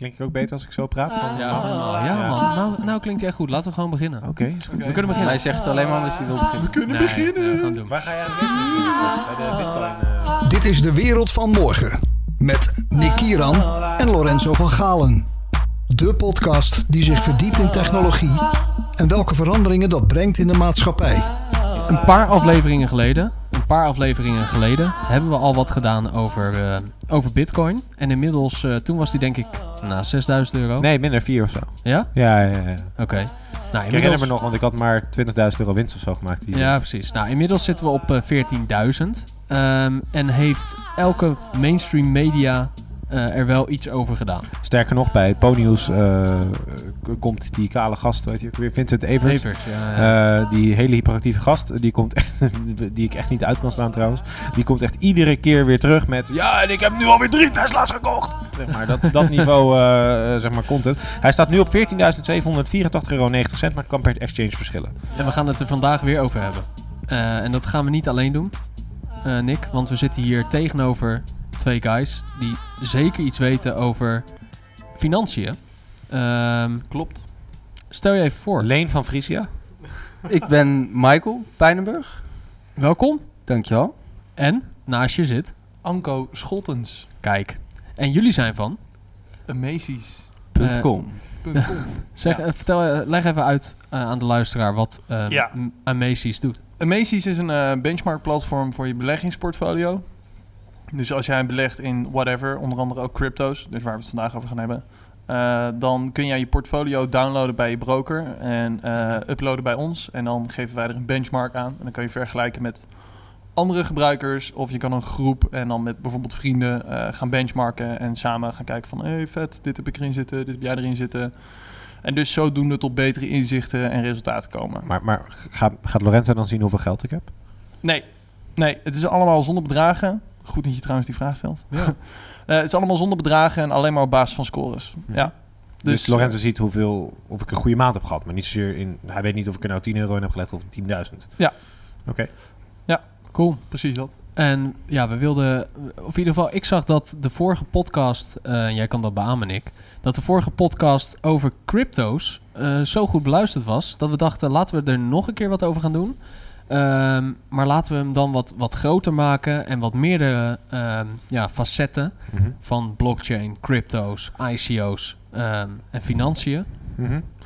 Klink ik ook beter als ik zo praat? Van, Ja, man? ja, Ja. man. Nou, nou klinkt hij echt goed. Laten we gewoon beginnen. Oké. We kunnen beginnen. Hij zegt alleen maar omdat hij wil beginnen. We kunnen beginnen. we gaan doen. Waar ga jij aan eh? Dit is de wereld van morgen. Met Nick Kieran en Lorenzo van Galen. De podcast die zich verdiept in technologie en welke veranderingen dat brengt in de maatschappij. Een paar afleveringen geleden, paar afleveringen geleden, hebben we al wat gedaan over, eh, over Bitcoin. En inmiddels, eh, toen was die denk ik, nou, 6000 euro. Nee, minder 4 of zo. Ja? Ja, ja, ja. Oké. Nou, Ik herinner me nog, want ik had maar 20.000 euro winst of zo gemaakt. Die Ja, precies. Nou, inmiddels zitten we op eh, 14.000. Ehm, en heeft elke mainstream media eh, er wel iets over gedaan. Sterker nog, bij Ponyhoes eh, komt die kale gast, weet je ook weer, Vincent Evers. Evers, ja. Eh, die hele hyperactieve gast, die, komt echt, die ik echt niet uit kan staan trouwens. Die komt echt iedere keer weer terug met... Ja, en ik heb nu alweer drie Tesla's gekocht! Zeg maar, dat, dat niveau zeg maar, content. Hij staat nu op 14.784,90 euro, maar kan per exchange verschillen. En we gaan het er vandaag weer over hebben. En dat gaan we niet alleen doen, Nick. Want we zitten hier tegenover twee guys die zeker iets weten over financiën. Ehm, Klopt. stel je even voor. Leen van Frisia. Ik ben Michael Pijnenburg. Welkom. Dankjewel. En naast je zit, Anko Scholtens. kijk. En jullie zijn van. Amazies. Eh, .com. Zeg, Ja. eh, vertel, eh, leg even uit aan de luisteraar wat Ja. Amazies doet. Amazies is een eh, benchmark platform voor je beleggingsportfolio. Dus als jij belegt in whatever, onder andere ook crypto's, dus waar we het vandaag over gaan hebben, eh, dan kun jij je portfolio downloaden bij je broker en eh, uploaden bij ons. En dan geven wij er een benchmark aan. En dan kan je vergelijken met andere gebruikers of je kan een groep en dan met bijvoorbeeld vrienden eh, gaan benchmarken en samen gaan kijken van hey vet, dit heb ik erin zitten, dit heb jij erin zitten. En dus zodoende tot betere inzichten en resultaten komen. Maar, maar ga, gaat Lorenzo dan zien hoeveel geld ik heb? Nee, nee, het is allemaal zonder bedragen. Goed dat je trouwens die vraag stelt. Eh, het is allemaal zonder bedragen en alleen maar op basis van scores. Ja. Dus, Dus, Lorenzo eh, ziet hoeveel, of ik een goede maand heb gehad, maar niet zozeer in... Hij weet niet of ik er nou 10 euro in heb gelegd of 10.000. Ja. Oké. Cool. precies dat. En ja, we wilden, of in ieder geval, ik zag dat de vorige podcast, eh, jij kan dat beamen, Nick, dat de vorige podcast over crypto's eh, zo goed beluisterd was, dat we dachten, laten we er nog een keer wat over gaan doen. Ehm, maar laten we hem dan wat, wat groter maken en wat meerdere ehm, ja, facetten Mhm. van blockchain, crypto's, ICO's ehm, en financiën,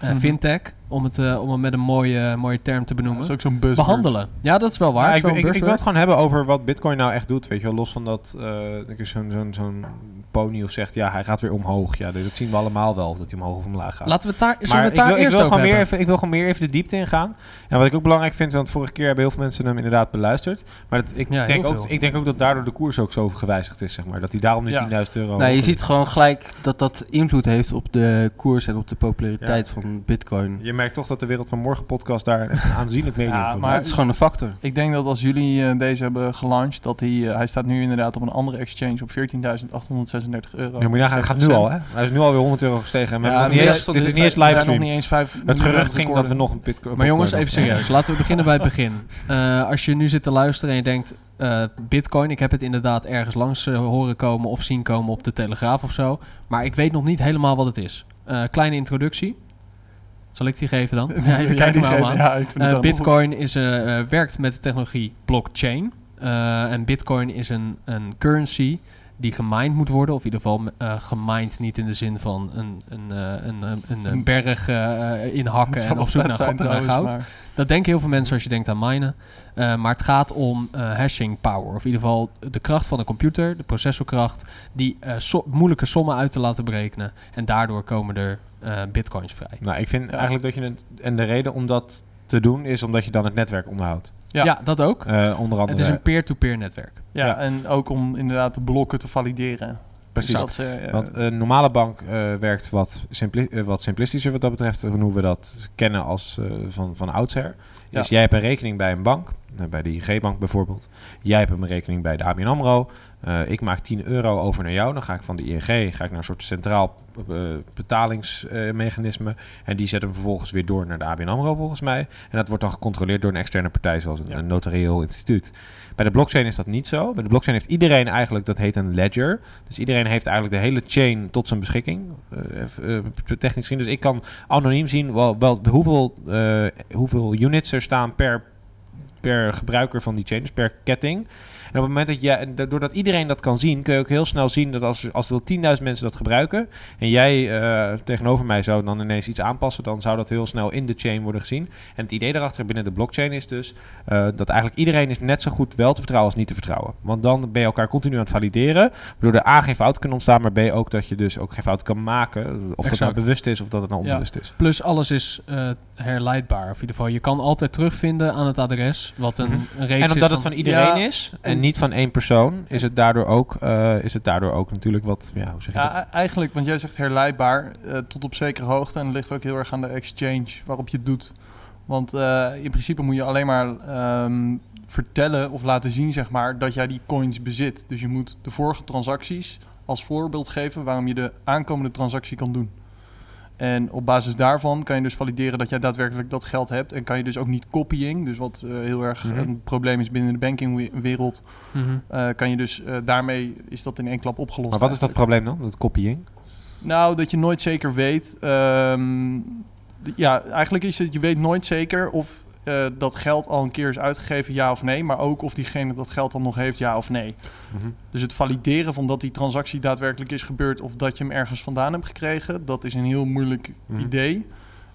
Mhm. fintech, om het, eh, om het met een mooie, mooie term te benoemen. Dat is ook zo'n buzzword. Behandelen. Ja, dat is wel waar. Het ik, is wel ik, een ik wil het gewoon hebben over wat Bitcoin nou echt doet. Weet je wel, los van dat eh, ik er zo'n zo'n zo'n pony of zegt, ja, hij gaat weer omhoog. Ja, dat zien we allemaal wel, of dat hij omhoog of omlaag gaat. Laten we het daar, we maar het ik daar wil, ik, eerst wil over gewoon meer even, ik wil gewoon meer even de diepte ingaan. En wat ik ook belangrijk vind, want vorige keer hebben heel veel mensen hem inderdaad beluisterd. Maar dat, ik, Ja, denk ook, ik denk ook dat daardoor de koers ook zo gewijzigd is, zeg maar. Dat hij daarom nu Ja. 10.000 euro... Nou, je ziet gewoon gelijk dat dat invloed heeft op de koers en op de populariteit van Bitcoin. Je merkt toch dat de Wereld van Morgen podcast daar een aanzienlijk medium Ja, van maar- Maar het is gewoon een factor. Ik denk dat als jullie eh, deze hebben gelanceerd, dat hij, eh, hij staat nu inderdaad op een andere exchange op 14.836 euro. Ja, moet je nagaan, hij gaat nu al, hè? Hij is nu alweer 100 euro gestegen. En we Ja, maar niet eens, we dit is niet eens zijn nog niet eens vijf Het gerucht ging dat we nog een bitcoin... Maar jongens, even serieus. Laten we beginnen bij het begin. Eh, als je nu zit te luisteren en je denkt... eh, Bitcoin, ik heb het inderdaad ergens langs horen komen of zien komen op de Telegraaf of zo. Maar ik weet nog niet helemaal wat het is. Eh, kleine introductie. Zal ik die geven dan? Ja, kijken allemaal aan. Ja, het Eh, helemaal Bitcoin is, eh, eh, werkt met de technologie blockchain. En Bitcoin is een, een currency die gemined moet worden. Of in ieder geval eh gemined niet in de zin van een, een, een, een, berg eh, inhakken en op zoek naar, zijn goud. maar- Dat denken heel veel mensen als je denkt aan minen. Maar het gaat om hashing power. Of in ieder geval de kracht van de computer, de processorkracht, die so- moeilijke sommen uit te laten berekenen. En daardoor komen er eh, bitcoins vrij. Nou, ik vind Ja. eigenlijk dat je... Het, en de reden om dat te doen is omdat je dan het netwerk onderhoudt. Ja. Ja, dat ook. Eh, onder andere... Het is een peer-to-peer netwerk. Ja, Ja. en ook om inderdaad de blokken te valideren. Precies. Dus dat ze, eh, Want een normale bank eh, werkt wat, simpli- wat simplistischer wat dat betreft. Hoe we dat kennen als eh, van, van oudsher. Ja. Dus jij hebt een rekening bij een bank. bij de IG-bank bijvoorbeeld. Jij hebt een rekening bij de ABN AMRO. Eh, ik maak 10 euro over naar jou. Dan ga ik van de ING ga ik naar een soort centraal eh, betalingsmechanisme. en die zetten hem vervolgens weer door naar de ABN AMRO volgens mij. En dat wordt dan gecontroleerd door een externe partij zoals een, Ja. een notarieel instituut. Bij de blockchain is dat niet zo. Bij de blockchain heeft iedereen eigenlijk, dat heet een ledger. Dus iedereen heeft eigenlijk de hele chain tot zijn beschikking. eh, technisch gezien. Dus ik kan anoniem zien wel, wel hoeveel, hoeveel units er staan per, per gebruiker van die chain, dus per ketting. En op het moment dat jij, doordat iedereen dat kan zien, kun je ook heel snel zien dat als, als er 10.000 mensen dat gebruiken en jij eh, tegenover mij zou dan ineens iets aanpassen, dan zou dat heel snel in de chain worden gezien. En het idee daarachter binnen de blockchain is dus eh, dat eigenlijk iedereen is net zo goed wel te vertrouwen als niet te vertrouwen. Want dan ben je elkaar continu aan het valideren, waardoor er A geen fout kunnen ontstaan, maar B ook dat je dus ook geen fout kan maken. Of dat nou bewust is of dat het nou Ja. onbewust is. Plus alles is eh, herleidbaar. Of in ieder geval, je kan altijd terugvinden aan het adres. Wat een, een reeks En omdat is het van iedereen Ja, is en en- niet van één persoon, is het daardoor ook, eh, is het daardoor ook natuurlijk wat, ja, hoe zeg je dat? Ja, e- eigenlijk, want jij zegt herleidbaar eh, tot op zekere hoogte. En het ligt ook heel erg aan de exchange waarop je het doet. Want eh, in principe moet je alleen maar ehm, vertellen of laten zien, zeg maar, dat jij die coins bezit. Dus je moet de vorige transacties als voorbeeld geven waarom je de aankomende transactie kan doen. En op basis daarvan kan je dus valideren dat jij daadwerkelijk dat geld hebt. En kan je dus ook niet copying, dus wat eh, heel erg Mhm. een probleem is binnen de bankingwereld, eh kan je dus eh, daarmee is dat in één klap opgelost. Maar wat is dat probleem dan? Dat copying? Nou, dat je nooit zeker weet. ehm, ja, eigenlijk is het, je weet nooit zeker of eh, dat geld al een keer is uitgegeven, ja of nee. Maar ook of diegene dat geld dan nog heeft, ja of nee. Mhm. Dus het valideren van dat die transactie daadwerkelijk is gebeurd of dat je hem ergens vandaan hebt gekregen, dat is een heel moeilijk Mhm. idee.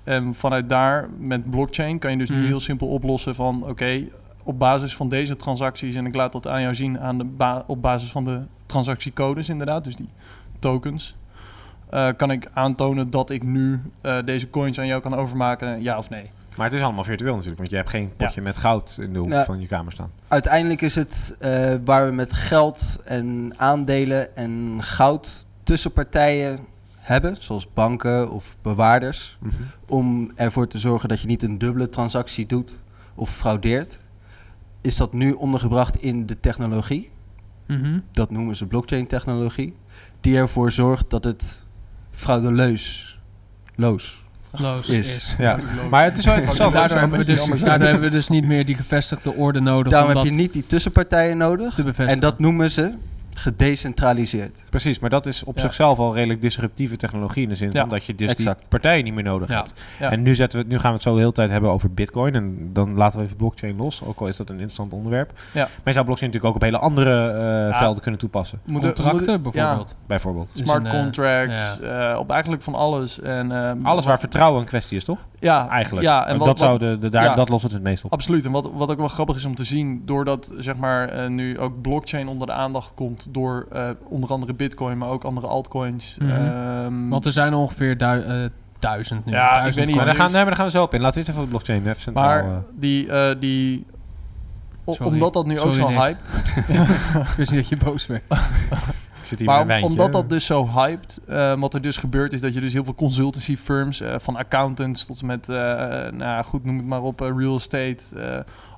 En vanuit daar, met blockchain, kan je dus nu Mhm. heel simpel oplossen van oké, op basis van deze transacties, en ik laat dat aan jou zien aan de ba- op basis van de transactiecodes inderdaad, dus die tokens, eh, kan ik aantonen dat ik nu eh, deze coins aan jou kan overmaken, ja of nee. Maar het is allemaal virtueel natuurlijk, want je hebt geen potje met goud in de hoek Ja. van je kamer staan. Uiteindelijk is het eh, waar we met geld en aandelen en goud tussenpartijen hebben, zoals banken of bewaarders, Mhm. om ervoor te zorgen dat je niet een dubbele transactie doet of fraudeert, is dat nu ondergebracht in de technologie. Mhm. Dat noemen ze blockchain-technologie, die ervoor zorgt dat het fraudeleus loos Loos Is. is. Ja, maar het is wel interessant. Daardoor, hebben we dus, daardoor hebben we dus niet meer die gevestigde orde nodig Daarom om heb je niet die tussenpartijen nodig. En dat noemen ze gedecentraliseerd. Precies, maar dat is op Ja. zichzelf al redelijk disruptieve technologie in de zin Ja, van dat je dus exact. die partijen niet meer nodig Ja. hebt. Ja. En nu, zetten we, het- nu gaan we het zo de hele tijd hebben over bitcoin en dan laten we even blockchain los, ook al is dat een interessant onderwerp. Ja. Maar je zou blockchain natuurlijk ook op hele andere eh, Ja. velden kunnen toepassen, Moeten- contracten bijvoorbeeld. bijvoorbeeld. Dus Smart een, eh, contracts, eh, op eigenlijk van alles. En, ehm, Alles waar vertrouwen een kwestie is, toch? ja, Eigenlijk. Ja, en wat, dat, zou de, de, daar, ja. dat lost het het meest op. Absoluut. En wat, wat ook wel grappig is om te zien, doordat zeg maar, nu ook blockchain onder de aandacht komt door eh, onder andere bitcoin, maar ook andere altcoins. Mhm. ehm, Want er zijn ongeveer du- eh, duizend nu. Ja, ik weet niet, Maar daar gaan, nee, maar daar gaan we zo op in. Laten we eerst even op de blockchain even centraal... maar eh, die, die Sorry. omdat dat nu ook zo Nick. hyped, Ik wist niet dat je boos werd. zit hier maar om- omdat dat dus zo hyped, eh, wat er dus gebeurt is dat je dus heel veel consultancy firms, van accountants tot en met, nou goed, noem het maar op, real estate,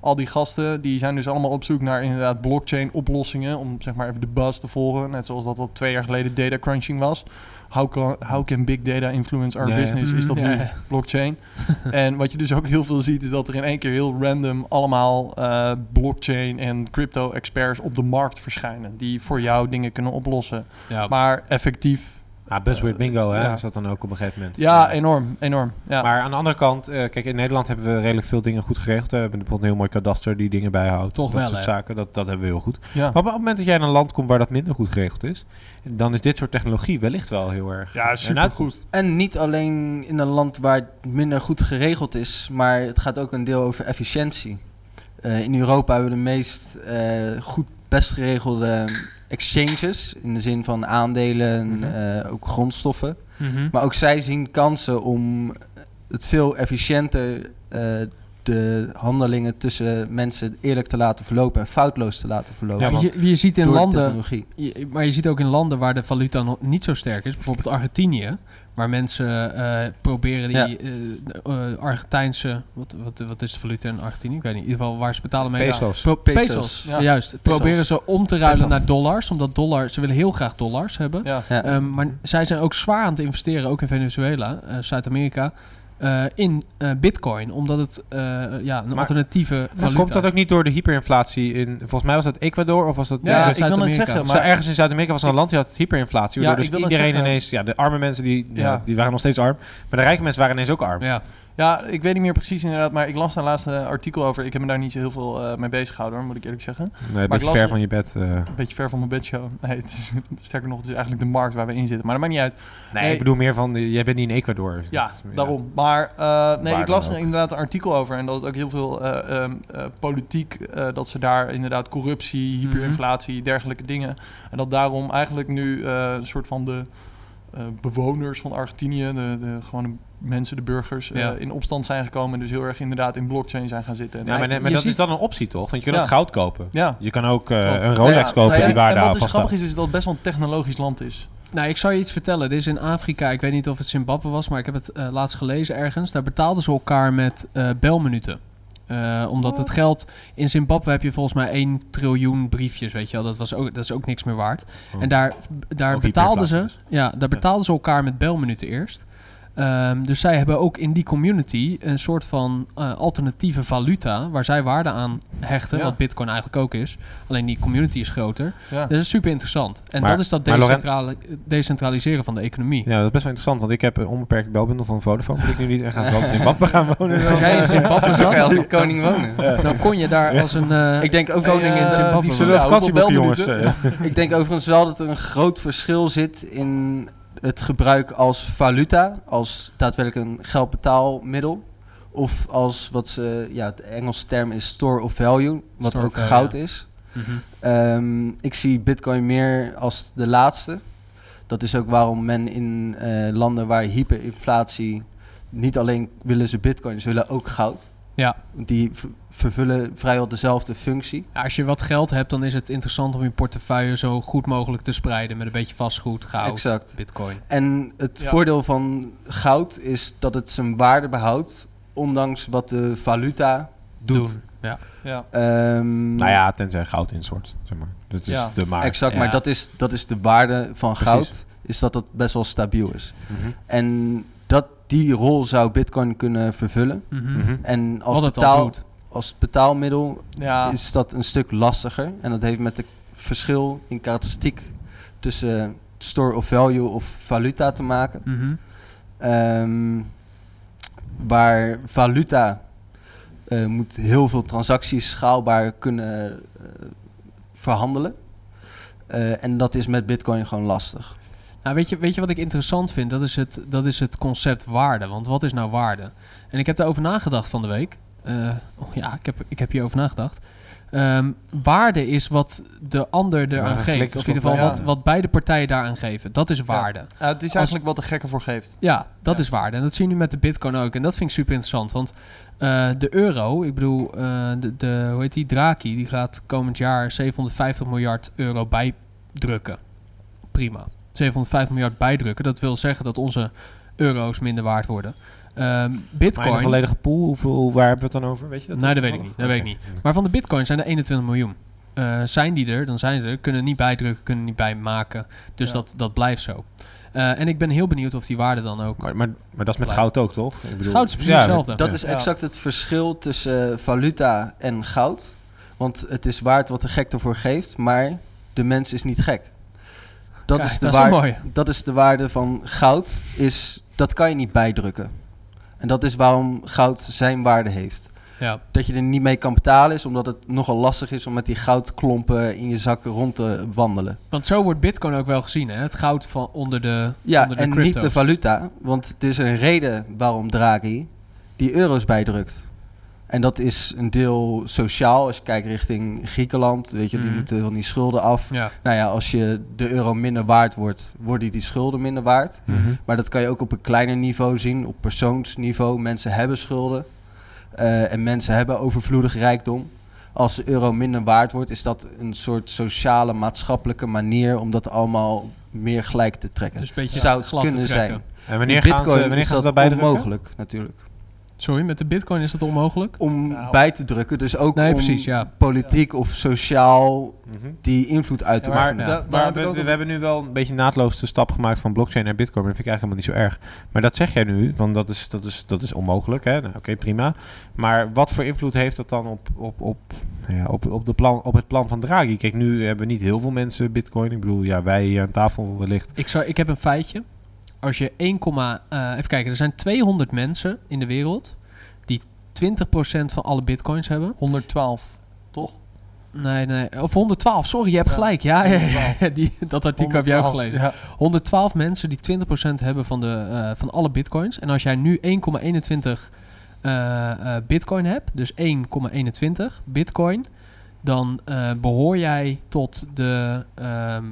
al die gasten, die zijn dus allemaal op zoek naar inderdaad blockchain oplossingen, om zeg maar even de buzz te volgen, net zoals dat al twee jaar geleden data crunching was. How can, how can big data influence our Ja, ja. business? Is dat Mhm, nu blockchain? en wat je dus ook heel veel ziet, is dat er in één keer heel random allemaal eh, blockchain en crypto experts op de markt verschijnen, die voor jou dingen kunnen oplossen. Ja, Maar effectief. Ah, buzzword bingo, hè? Ja. Is dat dan ook op een gegeven moment. Ja, enorm, enorm. Ja. Maar aan de andere kant, eh, kijk, in Nederland hebben we redelijk veel dingen goed geregeld. We hebben bijvoorbeeld een heel mooi kadaster die dingen bijhoudt. Toch dat wel, soort hè? zaken, dat, dat hebben we heel goed. ja. Maar op het moment dat jij in een land komt waar dat minder goed geregeld is, dan is dit soort technologie wellicht wel heel erg. ja, een super goed. En niet alleen in een land waar het minder goed geregeld is, maar het gaat ook een deel over efficiëntie. Eh, in Europa hebben we de meest eh, goed, best geregelde exchanges, in de zin van aandelen, Mhm. eh, ook grondstoffen. Mhm. Maar ook zij zien kansen om het veel efficiënter eh, de handelingen tussen mensen eerlijk te laten verlopen en foutloos te laten verlopen. Ja, want je, je ziet in landen, je- maar je ziet ook in landen waar de valuta nog niet zo sterk is, bijvoorbeeld Argentinië, Waar mensen eh, proberen die Ja. eh, eh, Argentijnse... Wat, wat, wat is de valuta in Argentinië? Ik weet niet. In ieder geval waar ze betalen mee. Pesos. Pro- Pesos. pesos. Ja. Juist. Proberen ze om te ruilen Pesos. naar dollars. Omdat dollar... Ze willen heel graag dollars hebben. Ja. Ja. Ehm, maar zij zijn ook zwaar aan het investeren, ook in Venezuela, eh, Zuid-Amerika, eh, in eh, bitcoin. Omdat het eh, ja, een Maar- alternatieve Maar valuta komt dat ook niet door de hyperinflatie in... Volgens mij was dat Ecuador of was dat... Ja, ik wil Zuid-Amerika. zeggen, Maar ergens in Zuid-Amerika was er een land die had hyperinflatie. Waardoor dus iedereen ineens... Ja, de arme mensen die, die waren nog steeds arm. Maar de rijke mensen waren ineens ook arm. Ja, Ja, ik weet niet meer precies inderdaad, maar ik las daar laatst een artikel over. Ik heb me daar niet zo heel veel eh, mee bezig gehouden, hoor, moet ik eerlijk zeggen. Nee, een beetje ver van je bed. eh. Een beetje ver van mijn bedshow. Nee, het is, sterker nog, het is eigenlijk de markt waar we in zitten. Maar dat maakt niet uit. Nee, Nee. ik bedoel meer van... eh, Jij bent niet in Ecuador. Ja, Dat is- daarom. Maar eh, nee, Waar ik las er inderdaad een artikel over. En dat het ook heel veel eh, ehm, eh, politiek, eh, dat ze daar inderdaad corruptie, hyperinflatie, dergelijke dingen. En dat daarom eigenlijk nu eh, een soort van de eh, bewoners van Argentinië, de, de gewone mensen, de burgers, eh, in opstand zijn gekomen. En dus heel erg inderdaad in blockchain zijn gaan zitten. En Ja, maar, maar dat ziet- is dan een optie toch? Want je kunt Ja. ook goud kopen. ja. Je kan ook eh, Klopt. een Rolex Ja, kopen nou ja, die waarde En aan wat dus grappig is, is dat het best wel een technologisch land is. Nou, ik zal je iets vertellen. Dit is in Afrika. Ik weet niet of het Zimbabwe was, maar ik heb het eh, laatst gelezen ergens. Daar betaalden ze elkaar met eh, belminuten. Eh, omdat het geld... In Zimbabwe heb je volgens mij 1 triljoen briefjes, weet je wel. Dat, was ook, dat is ook niks meer waard. Oh. En daar, daar Ook betaalden ze... Ja, daar betaalden ze elkaar met belminuten eerst. Ehm, dus zij hebben ook in die community een soort van eh, alternatieve valuta... waar zij waarde aan hechten, Ja. wat bitcoin eigenlijk ook is. Alleen die community is groter. Ja. Dat is super interessant. En Maar- dat is dat decentrale- decentraliseren van de economie. Ja, dat is best wel interessant, want ik heb een onbeperkt belbundel van Vodafone. Moet ik nu niet echt gaan in Zimbabwe gaan wonen? Als jij in Zimbabwe als een koning wonen. dan kon je daar als een eh, Ik denk ook koning in Zimbabwe die. Zullen jongens? Eh, Ik denk overigens wel dat er een groot verschil zit in het gebruik als valuta, als daadwerkelijk een geldbetaalmiddel. Of als wat ze, ja, de Engelse term is store of value, wat Store ook value, goud ja. is. Ehm, ik zie Bitcoin meer als de laatste. Dat is ook waarom men in eh, landen waar hyperinflatie niet alleen willen ze Bitcoin, ze willen ook goud. Ja. Die vervullen vrijwel dezelfde functie. Ja, Als je wat geld hebt, dan is het interessant om je portefeuille zo goed mogelijk te spreiden met een beetje vastgoed, goud, Exact. bitcoin. En het Ja. voordeel van goud is dat het zijn waarde behoudt, ondanks wat de valuta doet. Doen. Ja. Ja. Ehm, nou ja, tenzij goud instort, zeg maar. Dat is Ja. de maar. exact, Ja. maar dat is, dat is de waarde van Precies. goud, is dat het best wel stabiel is. Mhm. En dat, die rol zou Bitcoin kunnen vervullen. Mhm. Mhm. En als, Wat het al betaal, als betaalmiddel Ja. is dat een stuk lastiger. En dat heeft met het verschil in karakteristiek tussen store of value of valuta te maken. Mhm. Ehm, waar valuta eh, moet heel veel transacties schaalbaar kunnen eh, verhandelen. Eh, en dat is met Bitcoin gewoon lastig. Nou, weet je, weet je wat ik interessant vind? Dat is, het, dat is het concept waarde. Want wat is nou waarde? En ik heb daarover nagedacht van de week. Eh, oh ja, ik heb, ik heb hierover nagedacht. Ehm, waarde is wat de ander eraan een geeft. Of in ieder geval wat, ja. wat beide partijen daaraan geven. Dat is waarde. Ja, het is eigenlijk wat de gekker voor geeft. Ja, dat Ja. is waarde. En dat zie je nu met de bitcoin ook. En dat vind ik super interessant. Want eh, de euro, ik bedoel, eh, de, de, hoe heet die, Draghi, die gaat komend jaar 750 miljard euro bijdrukken. Prima. 750 miljard bijdrukken. Dat wil zeggen dat onze euro's minder waard worden. Ehm, Maar in een bitcoin, volledige pool, hoeveel, waar hebben we het dan over? Weet je dat? Nee, dat weet ik niet. Dat weet ik niet. maar van de bitcoin zijn er 21 miljoen. Eh, zijn die er, dan zijn ze er. Kunnen niet bijdrukken, kunnen niet bijmaken. Dus Ja. dat, dat blijft zo. Eh, en ik ben heel benieuwd of die waarde dan ook... Maar, maar, maar dat is met Blijft. goud ook, toch? Ik bedoel, Goud is precies ja, hetzelfde. Dat ja. is exact het verschil tussen eh, valuta en goud. Want het is waard wat de gek ervoor geeft, maar de mens is niet gek. Dat, Kijk, is, de dat is mooi. dat is de waarde van goud, is, dat kan je niet bijdrukken. En dat is waarom goud zijn waarde heeft. Ja. Dat je er niet mee kan betalen is omdat het nogal lastig is om met die goudklompen in je zak rond te wandelen. Want zo wordt bitcoin ook wel gezien, hè? Het goud van onder de Ja, onder de en niet de valuta. Want het is een reden waarom Draghi die euro's bijdrukt. En dat is een deel sociaal. Als je kijkt richting Griekenland, weet je, die Mhm. moeten van die schulden af. Ja. Nou ja, als je de euro minder waard wordt, worden die schulden minder waard. Mhm. Maar dat kan je ook op een kleiner niveau zien, op persoonsniveau. Mensen hebben schulden eh, en mensen hebben overvloedig rijkdom. Als de euro minder waard wordt, is dat een soort sociale, maatschappelijke manier om dat allemaal meer gelijk te trekken. Dus een beetje Zou het kunnen trekken. zijn. En wanneer In gaan ze, Bitcoin wanneer is gaan ze dat dat bijdrukken? onmogelijk, natuurlijk. Sorry, met de bitcoin is dat onmogelijk? Om Nou. bij te drukken, dus ook Nee, om precies, ja. politiek of sociaal Mhm. die invloed uit te Ja, maar da- we, hebben nu wel een beetje naadloos de stap gemaakt van blockchain naar bitcoin. Maar dat vind ik eigenlijk helemaal niet zo erg. Maar dat zeg jij nu, want dat is, dat is, dat is onmogelijk. hè? Nou, Oké, prima. Maar wat voor invloed heeft dat dan op, op, op, nou ja, op, op, de plan, op het plan van Draghi? Kijk, nu hebben niet heel veel mensen bitcoin. Ik bedoel, ja, wij hier aan tafel wellicht. Ik, zou, ik heb een feitje. Als je 1, eh, even kijken, er zijn 200 mensen in de wereld die 20% van alle bitcoins hebben. 112, toch? Nee, nee. Of 112, sorry, je hebt Ja, gelijk. Ja, ja, ja, 112. die, dat artikel heb jij ook 112, gelezen. Ja. 112 mensen die 20% hebben van, de, eh, van alle bitcoins. En als jij nu 1,21 eh, bitcoin hebt, dus 1,21 bitcoin, dan eh, behoor jij tot de, ehm,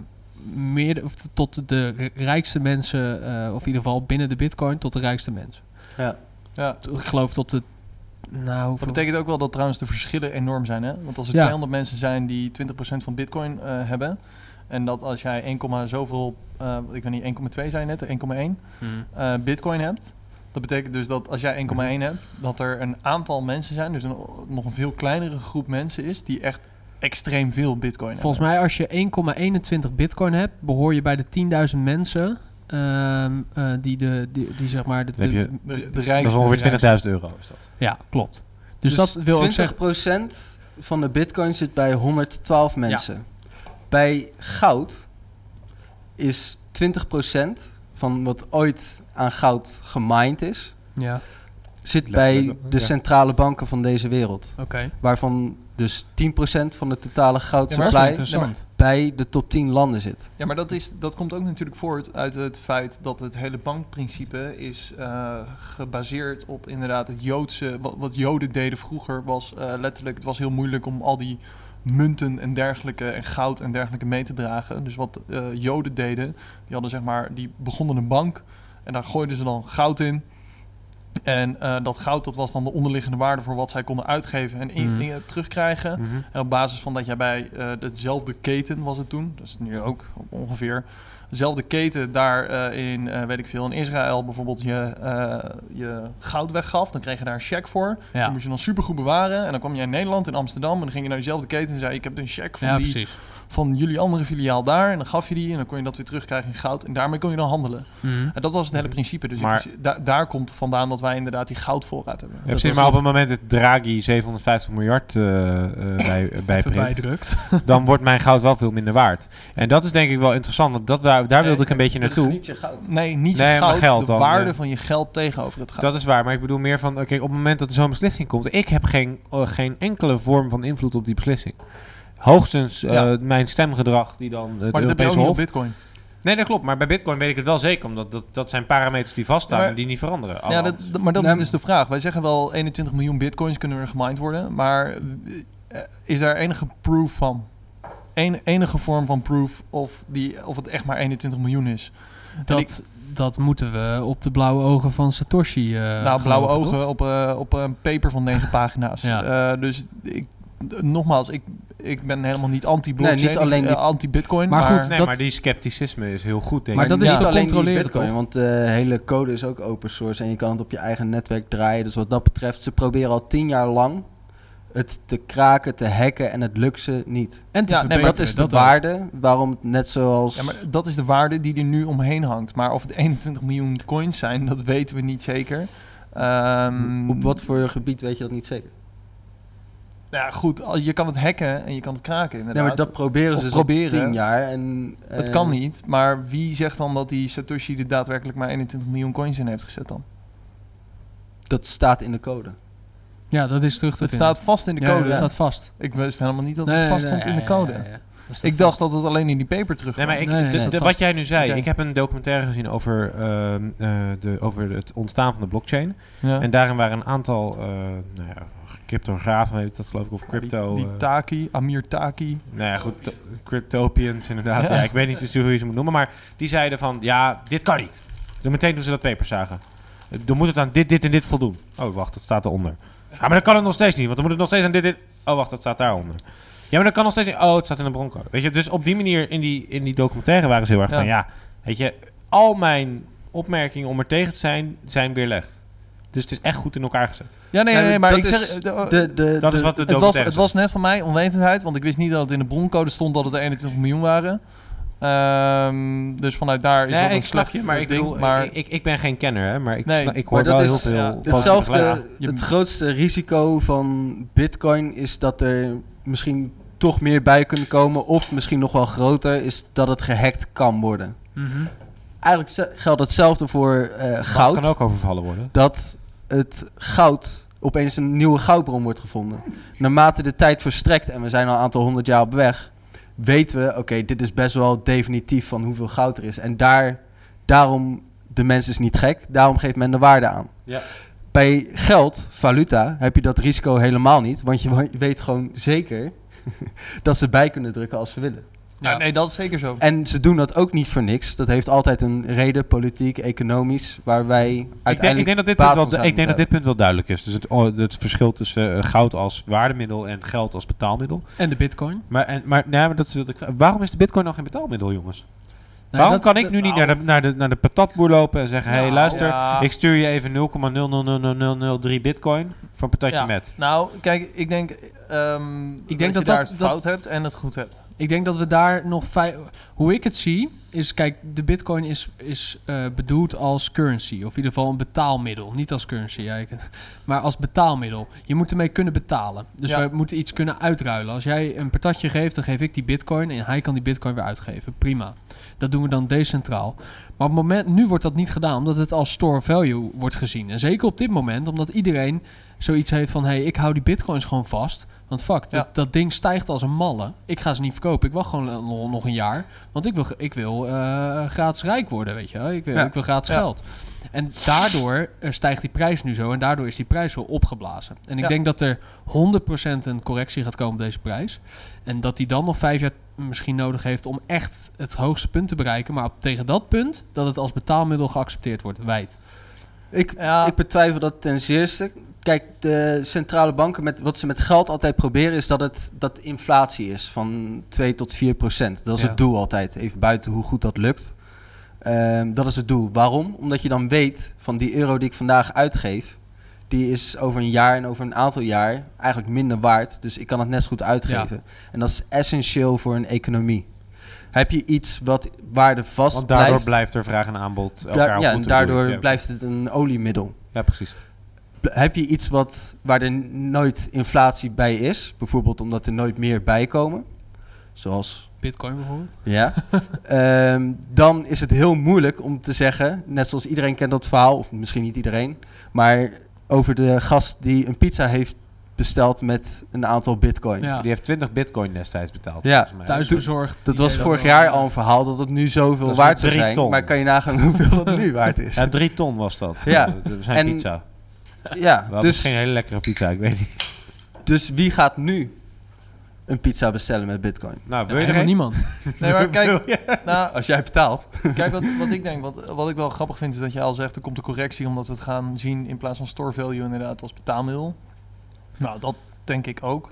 meer, of tot de rijkste mensen, eh, of in ieder geval binnen de bitcoin, tot de rijkste mensen. Ja. Ja. Ik geloof tot de... Nou, hoeveel- Dat betekent ook wel dat trouwens de verschillen enorm zijn. Hè? Want als er Ja. 200 mensen zijn die 20% van bitcoin eh, hebben... en dat als jij 1, zoveel... eh, ik weet niet, 1,2 zijn net, 1,1 Hmm. eh, bitcoin hebt... Dat betekent dus dat als jij 1,1 hebt, dat er een aantal mensen zijn, dus een, nog een veel kleinere groep mensen is, die echt extreem veel bitcoin Volgens mij als je 1,21 bitcoin hebt, behoor je bij de 10.000 mensen ehm, eh, die, de, die, die zeg maar... De, de- je- hebben. De, de Dat is rijkste. ongeveer de rijkste. 20.000 euro. Is dat. ja, klopt. Dus, dat wil ook 20% zeggen... van de bitcoin zit bij 112 mensen. Bij goud is 20% van wat ooit aan goud gemined is, Ja, zit bij de ja. centrale banken van deze wereld. oké. Waarvan dus 10% van de totale goudsupply bij de top 10 landen zit. Ja, maar dat, is, dat komt ook natuurlijk voort uit het feit dat het hele bankprincipe is eh, gebaseerd op inderdaad het Joodse. Wat, wat Joden deden vroeger was eh, letterlijk, het was heel moeilijk om al die munten en dergelijke en goud en dergelijke mee te dragen. Dus wat eh, Joden deden, die hadden zeg maar, die begonnen een bank en daar gooiden ze dan goud in. En eh, dat goud dat was dan de onderliggende waarde voor wat zij konden uitgeven en in, Mhm. in- terugkrijgen. Mhm. En op basis van dat jij bij eh hetzelfde keten was het toen, dat is nu ook ongeveer, dezelfde keten daar eh, in, weet ik veel, in Israël bijvoorbeeld je, je goud weggaf, dan kreeg je daar een cheque voor. Die Ja, moest je dan supergoed bewaren. En dan kwam je in Nederland, in Amsterdam, en dan ging je naar diezelfde keten en zei ik heb een cheque van, ja die, precies. Van jullie andere filiaal daar. En dan gaf je die en dan kon je dat weer terugkrijgen in goud. En daarmee kon je dan handelen. Mhm. En dat was het hele principe. Dus in Maar- principe- da- daar komt vandaan dat wij inderdaad die goudvoorraad hebben. Ja, precies, maar op het moment dat Draghi 750 miljard eh eh bij, bijdrukt. dan wordt mijn goud wel veel minder waard. En dat is denk ik wel interessant, want dat, daar, daar Nee, wilde ik een beetje naartoe. niet je goud. Nee, niet je Nee, goud, geld de dan, waarde ja. van je geld tegenover het goud. Dat is waar, maar ik bedoel meer van, oké, op het moment dat er zo'n beslissing komt, ik heb geen, eh, geen enkele vorm van invloed op die beslissing. Hoogstens eh, Ja. mijn stemgedrag die dan het maar dat heb je ook Europese niet op Hof... Bitcoin. Nee, dat klopt, maar bij Bitcoin weet ik het wel zeker, omdat dat, dat zijn parameters die vaststaan maar- en die niet veranderen. Ja, dat, dat- maar dat Nee, is dus de vraag. Wij zeggen wel 21 miljoen bitcoins kunnen er gemined worden, maar eh, is daar enige proof van? Een, enige vorm van proof of, die, of het echt maar 21 miljoen is? Dat, dat moeten we op de blauwe ogen van Satoshi eh nou, blauwe toch? ogen op, eh, op een paper van 9 pagina's. Ja. Eh, dus ik, nogmaals, ik, ik ben helemaal niet anti-blockchain, Nee, niet alleen die- eh, anti-bitcoin. Maar Maar, goed, Nee, dat- maar die scepticisme is heel goed, denk Maar ik. dat is Ja. Niet alleen die controleren, Bitcoin, toch? Want de hele code is ook open source en je kan het op je eigen netwerk draaien. Dus wat dat betreft, ze proberen al tien jaar lang het te kraken, te hacken en het lukt ze niet. En te Ja, nee, maar dat is de waarde waarom het net zoals... ja, maar dat is de waarde die er nu omheen hangt. Maar of het 21 miljoen coins zijn, dat weten we niet zeker. Ehm, op wat voor gebied weet je dat niet zeker? Nou ja, goed, je kan het hacken en je kan het kraken Nee, inderdaad. maar dat proberen ze dus proberen. al tien jaar. En, Het eh, kan niet, maar wie zegt dan dat die Satoshi er daadwerkelijk maar 21 miljoen coins in heeft gezet dan? Dat staat in de code. Ja, dat is terug te Het vinden. staat vast in de Ja, code. dat staat vast. Ik wist helemaal niet dat Nee, het nee, vast stond nee, in de code. ja, ja. Dat staat Ik dacht vast. dat het alleen in die paper terug Nee, maar ik, Nee, nee, de- de- wat jij nu zei, ik heb een documentaire gezien over, ehm, eh, de, over het ontstaan van de blockchain. ja. En daarin waren een aantal eh nou ja, cryptografen, heet dat geloof ik, of crypto... die, die eh, Taki, Amir Taki. nou ja, goed, to- cryptopians inderdaad. Ja. Ja. ik weet niet hoe je ze moet noemen, maar die zeiden van, ja, dit kan niet. Dan meteen toen ze dat paper zagen. Dan moet het aan dit, dit en dit voldoen. Oh, wacht, dat staat eronder. Ja, maar dan kan het nog steeds niet, want dan moet het nog steeds aan dit, dit... Oh, wacht, dat staat daaronder. Ja, maar dan kan nog steeds niet... Oh, het staat in de broncode. Weet je, dus op die manier in die, in die documentaire waren ze heel erg Ja. van, ja, weet je, al mijn opmerkingen om er tegen te zijn, zijn weerlegd. Dus het is echt goed in elkaar gezet. Ja, nee, Ja, nee, nee, maar dat ik is zeg... de- De, de, Dat is wat de het, was, het was net van mij onwetendheid, want ik wist niet dat het in de broncode stond dat het er 21 miljoen waren. Ehm, dus vanuit daar is Nee, dat een ik snap slecht je, maar ik ding. bedoel, maar ik, ik, ik ben geen kenner, hè, maar ik, Nee, ik hoor maar dat wel is- heel veel ja, Hetzelfde, het grootste risico van bitcoin is dat er misschien toch meer bij kunnen komen. Of misschien nog wel groter is dat het gehackt kan worden. Eigenlijk geldt hetzelfde voor eh, Goud goud. kan ook overvallen worden. Dat het goud opeens een nieuwe goudbron wordt gevonden. Naarmate de tijd verstrekt en we zijn al een aantal honderd jaar op weg, weten we, oké, dit is best wel definitief van hoeveel goud er is. En daar, daarom, de mens is niet gek, daarom geeft men de waarde aan. Ja. Bij geld, valuta, heb je dat risico helemaal niet, want je wa- je weet gewoon zeker dat ze bij kunnen drukken als ze willen. Ja, nee, dat is zeker zo. En ze doen dat ook niet voor niks. Dat heeft altijd een reden, politiek, economisch, waar wij Ik denk, uiteindelijk ik denk, dat, dit punt wel, van ik denk dat moeten dit punt wel duidelijk is. Dus het, het verschil tussen eh, goud als waardemiddel en geld als betaalmiddel. En de bitcoin. Maar, en, maar nee, maar dat is, waarom is de bitcoin nog geen betaalmiddel, jongens? Nee, waarom dat- kan ik nu niet nou, naar de, naar, de, naar de patatboer lopen en zeggen... Hé, hey, Nou, luister, ja. ik stuur je even 0,0000003 bitcoin voor een patatje Ja. met. Nou, kijk, ik denk, ehm Ik denk dat, dat je daar dat- het dat- fout hebt en het goed hebt. Ik denk dat we daar nog. Hoe ik het zie, is kijk, de bitcoin is, is eh, bedoeld als currency. Of in ieder geval een betaalmiddel. Niet als currency, ja, ik- maar als betaalmiddel. Je moet ermee kunnen betalen. Dus Ja. we moeten iets kunnen uitruilen. Als jij een patatje geeft, dan geef ik die bitcoin. En hij kan die bitcoin weer uitgeven. Prima. Dat doen we dan decentraal. Maar op het moment, nu wordt dat niet gedaan, omdat het als store value wordt gezien. En zeker op dit moment, omdat iedereen zoiets heeft van: hé, hey, ik hou die bitcoins gewoon vast. Want fuck, dat, Ja. dat ding stijgt als een malle. Ik ga ze niet verkopen. Ik wacht gewoon nog, nog een jaar. Want ik wil, ik wil eh, gratis rijk worden, weet je wel. Ik wil, Ja. ik wil gratis Ja. geld. En daardoor eh, stijgt die prijs nu zo. En daardoor is die prijs zo opgeblazen. En ik Ja. denk dat er 100% een correctie gaat komen op deze prijs. En dat die dan nog vijf jaar misschien nodig heeft om echt het hoogste punt te bereiken. Maar op, tegen dat punt dat het als betaalmiddel geaccepteerd wordt, wijd. Ik, Ja. ik betwijfel dat ten zeerste. Kijk, de centrale banken, met, wat ze met geld altijd proberen, is dat het dat inflatie is van 2 tot 4 procent. Dat is Ja. het doel altijd, even buiten hoe goed dat lukt. Ehm, dat is het doel. Waarom? Omdat je dan weet van die euro die ik vandaag uitgeef, die is over een jaar en over een aantal jaar eigenlijk minder waard. Dus ik kan het net zo goed uitgeven. En dat is essentieel voor een economie. Heb je iets wat waarde vast Want daardoor blijft, blijft er vraag en aanbod elkaar daar- ja, en daardoor blijft het een oliemiddel. Ja, precies. Heb je iets wat, waar er nooit inflatie bij is, bijvoorbeeld omdat er nooit meer bij komen, zoals Bitcoin bijvoorbeeld. ja, ehm, dan is het heel moeilijk om te zeggen, net zoals iedereen kent dat verhaal, of misschien niet iedereen, maar over de gast die een pizza heeft besteld met een aantal bitcoin. Ja. Die heeft 20 bitcoin destijds betaald. Ja. volgens mij. Thuisbezorgd. Dat was vorig jaar al een verhaal dat het nu zoveel waard zou zijn, ton. maar kan je nagaan hoeveel dat nu waard is? Ja, drie ton was dat. Ja. Dat zijn En- pizza. Ja, Wel dus, misschien een hele lekkere pizza, ik weet niet. dus wie gaat nu een pizza bestellen met bitcoin? Nou, wil je er Helemaal niemand. Nee, maar kijk, nou, Als jij betaalt. Kijk, wat, wat ik denk, wat, wat ik wel grappig vind, is dat je al zegt, er komt een correctie omdat we het gaan zien in plaats van store value inderdaad als betaalmiddel. Nou, dat denk ik ook.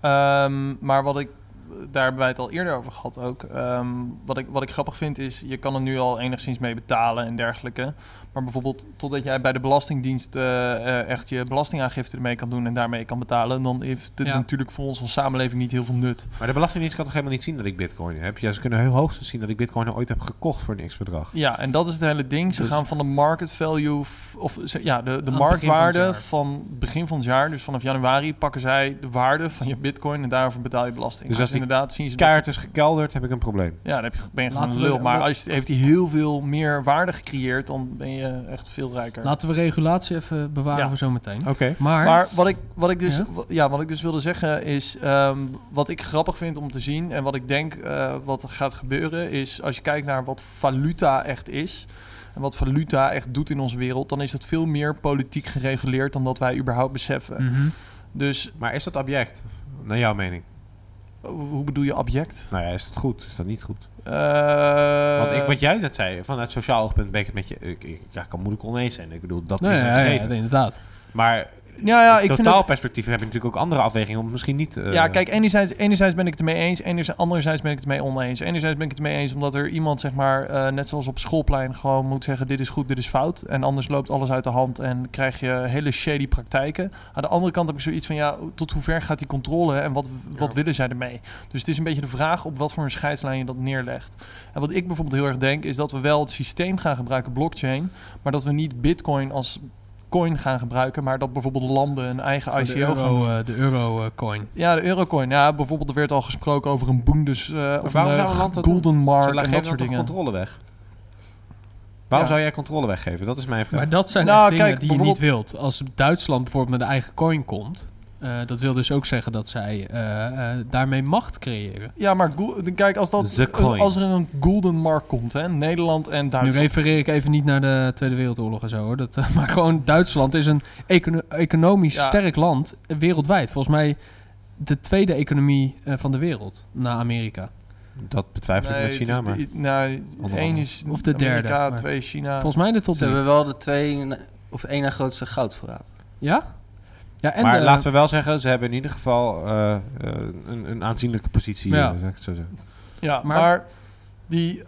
Ehm, maar wat ik, daar hebben wij het al eerder over gehad ook. Ehm, wat, ik, wat ik grappig vind is, je kan er nu al enigszins mee betalen en dergelijke. Maar bijvoorbeeld, totdat jij bij de Belastingdienst eh, eh, echt je belastingaangifte ermee kan doen en daarmee kan betalen, dan heeft het Ja. natuurlijk voor ons als samenleving niet heel veel nut. Maar de Belastingdienst kan toch helemaal niet zien dat ik bitcoin heb? Ja, ze kunnen heel hoogstens zien dat ik bitcoin ooit heb gekocht voor niks bedrag. Ja, en dat is het hele ding. Ze Dus- gaan van de market value, of ze- ja, de, de begin marktwaarde van begin van het jaar, dus vanaf januari, pakken zij de waarde van je bitcoin en daarover betaal je belasting. Dus Dus, als die inderdaad zien ze dat Kaart is gekelderd, heb ik een probleem. ja, dan heb je, ben je gewoon een lul. Maar als je, heeft hij heel veel meer waarde gecreëerd, dan ben je echt veel rijker. Laten we regulatie even bewaren Ja. voor zometeen. Oké. Maar, Maar wat ik, wat, ik dus, Ja? wa- ja? wat ik dus wilde zeggen is... ehm, wat ik grappig vind om te zien... en wat ik denk eh, wat er gaat gebeuren... is als je kijkt naar wat valuta echt is... en wat valuta echt doet in onze wereld... dan is het veel meer politiek gereguleerd... dan dat wij überhaupt beseffen. Mhm. Dus Maar is dat object? Naar jouw mening? eh, hoe bedoel je object? Nou ja, is het goed? Is dat niet goed? Eh, Want ik, wat jij net zei, vanuit sociaal oogpunt ben ik het met je... Ik, ik ja, kan moeilijk oneens zijn. Ik bedoel, dat Nee, is ja, ja, inderdaad. Maar Ja, ja, ik totaalperspectief heb je natuurlijk ook andere afwegingen om misschien niet... eh, Ja, kijk, enerzijds, enerzijds ben ik het ermee eens, enerzijds, anderzijds ben ik het ermee oneens. Enerzijds ben ik het ermee eens omdat er iemand, zeg maar, eh, net zoals op schoolplein, gewoon moet zeggen: dit is goed, dit is fout. En anders loopt alles uit de hand en krijg je hele shady praktijken. Aan de andere kant heb ik zoiets van: ja, tot hoe ver gaat die controle en wat, wat willen zij ermee? Dus het is een beetje de vraag op wat voor een scheidslijn je dat neerlegt. En wat ik bijvoorbeeld heel erg denk, is dat we wel het systeem gaan gebruiken, blockchain, maar dat we niet Bitcoin als coin gaan gebruiken, maar dat bijvoorbeeld landen een eigen Van de ICO gaan doen. eh, de euro eh, coin. Ja, de eurocoin. Ja, bijvoorbeeld er werd al gesproken over een Bundes uh, of een een eh, land dat Golden Mark en dat soort dingen. controle weg? Waarom Ja. zou jij controle weggeven? Dat is mijn vraag. Maar dat zijn Nou, dingen kijk, die je niet wilt. Als Duitsland bijvoorbeeld met een eigen coin komt... eh, dat wil dus ook zeggen dat zij eh, eh, daarmee macht creëren. Ja, maar kijk, als, dat, als er een Golden Mark komt, hè, Nederland en Nu Duitsland. refereer ik even niet naar de Tweede Wereldoorlog en zo hoor. Dat, maar gewoon Duitsland is een econo- economisch Ja. sterk land wereldwijd. Volgens mij de tweede economie eh, van de wereld na Amerika. Dat betwijfel ik Nee, met China, is maar... de- nou, één is Of de derde, Amerika, maar- twee China. Volgens mij de top Ze hebben wel de twee of één na grootste goudvoorraad. Ja? Ja, en maar de- laten we wel zeggen, ze hebben in ieder geval eh, eh, een, een aanzienlijke positie, Ja. zou ik het zo zeggen. Ja, Maar- maar, die,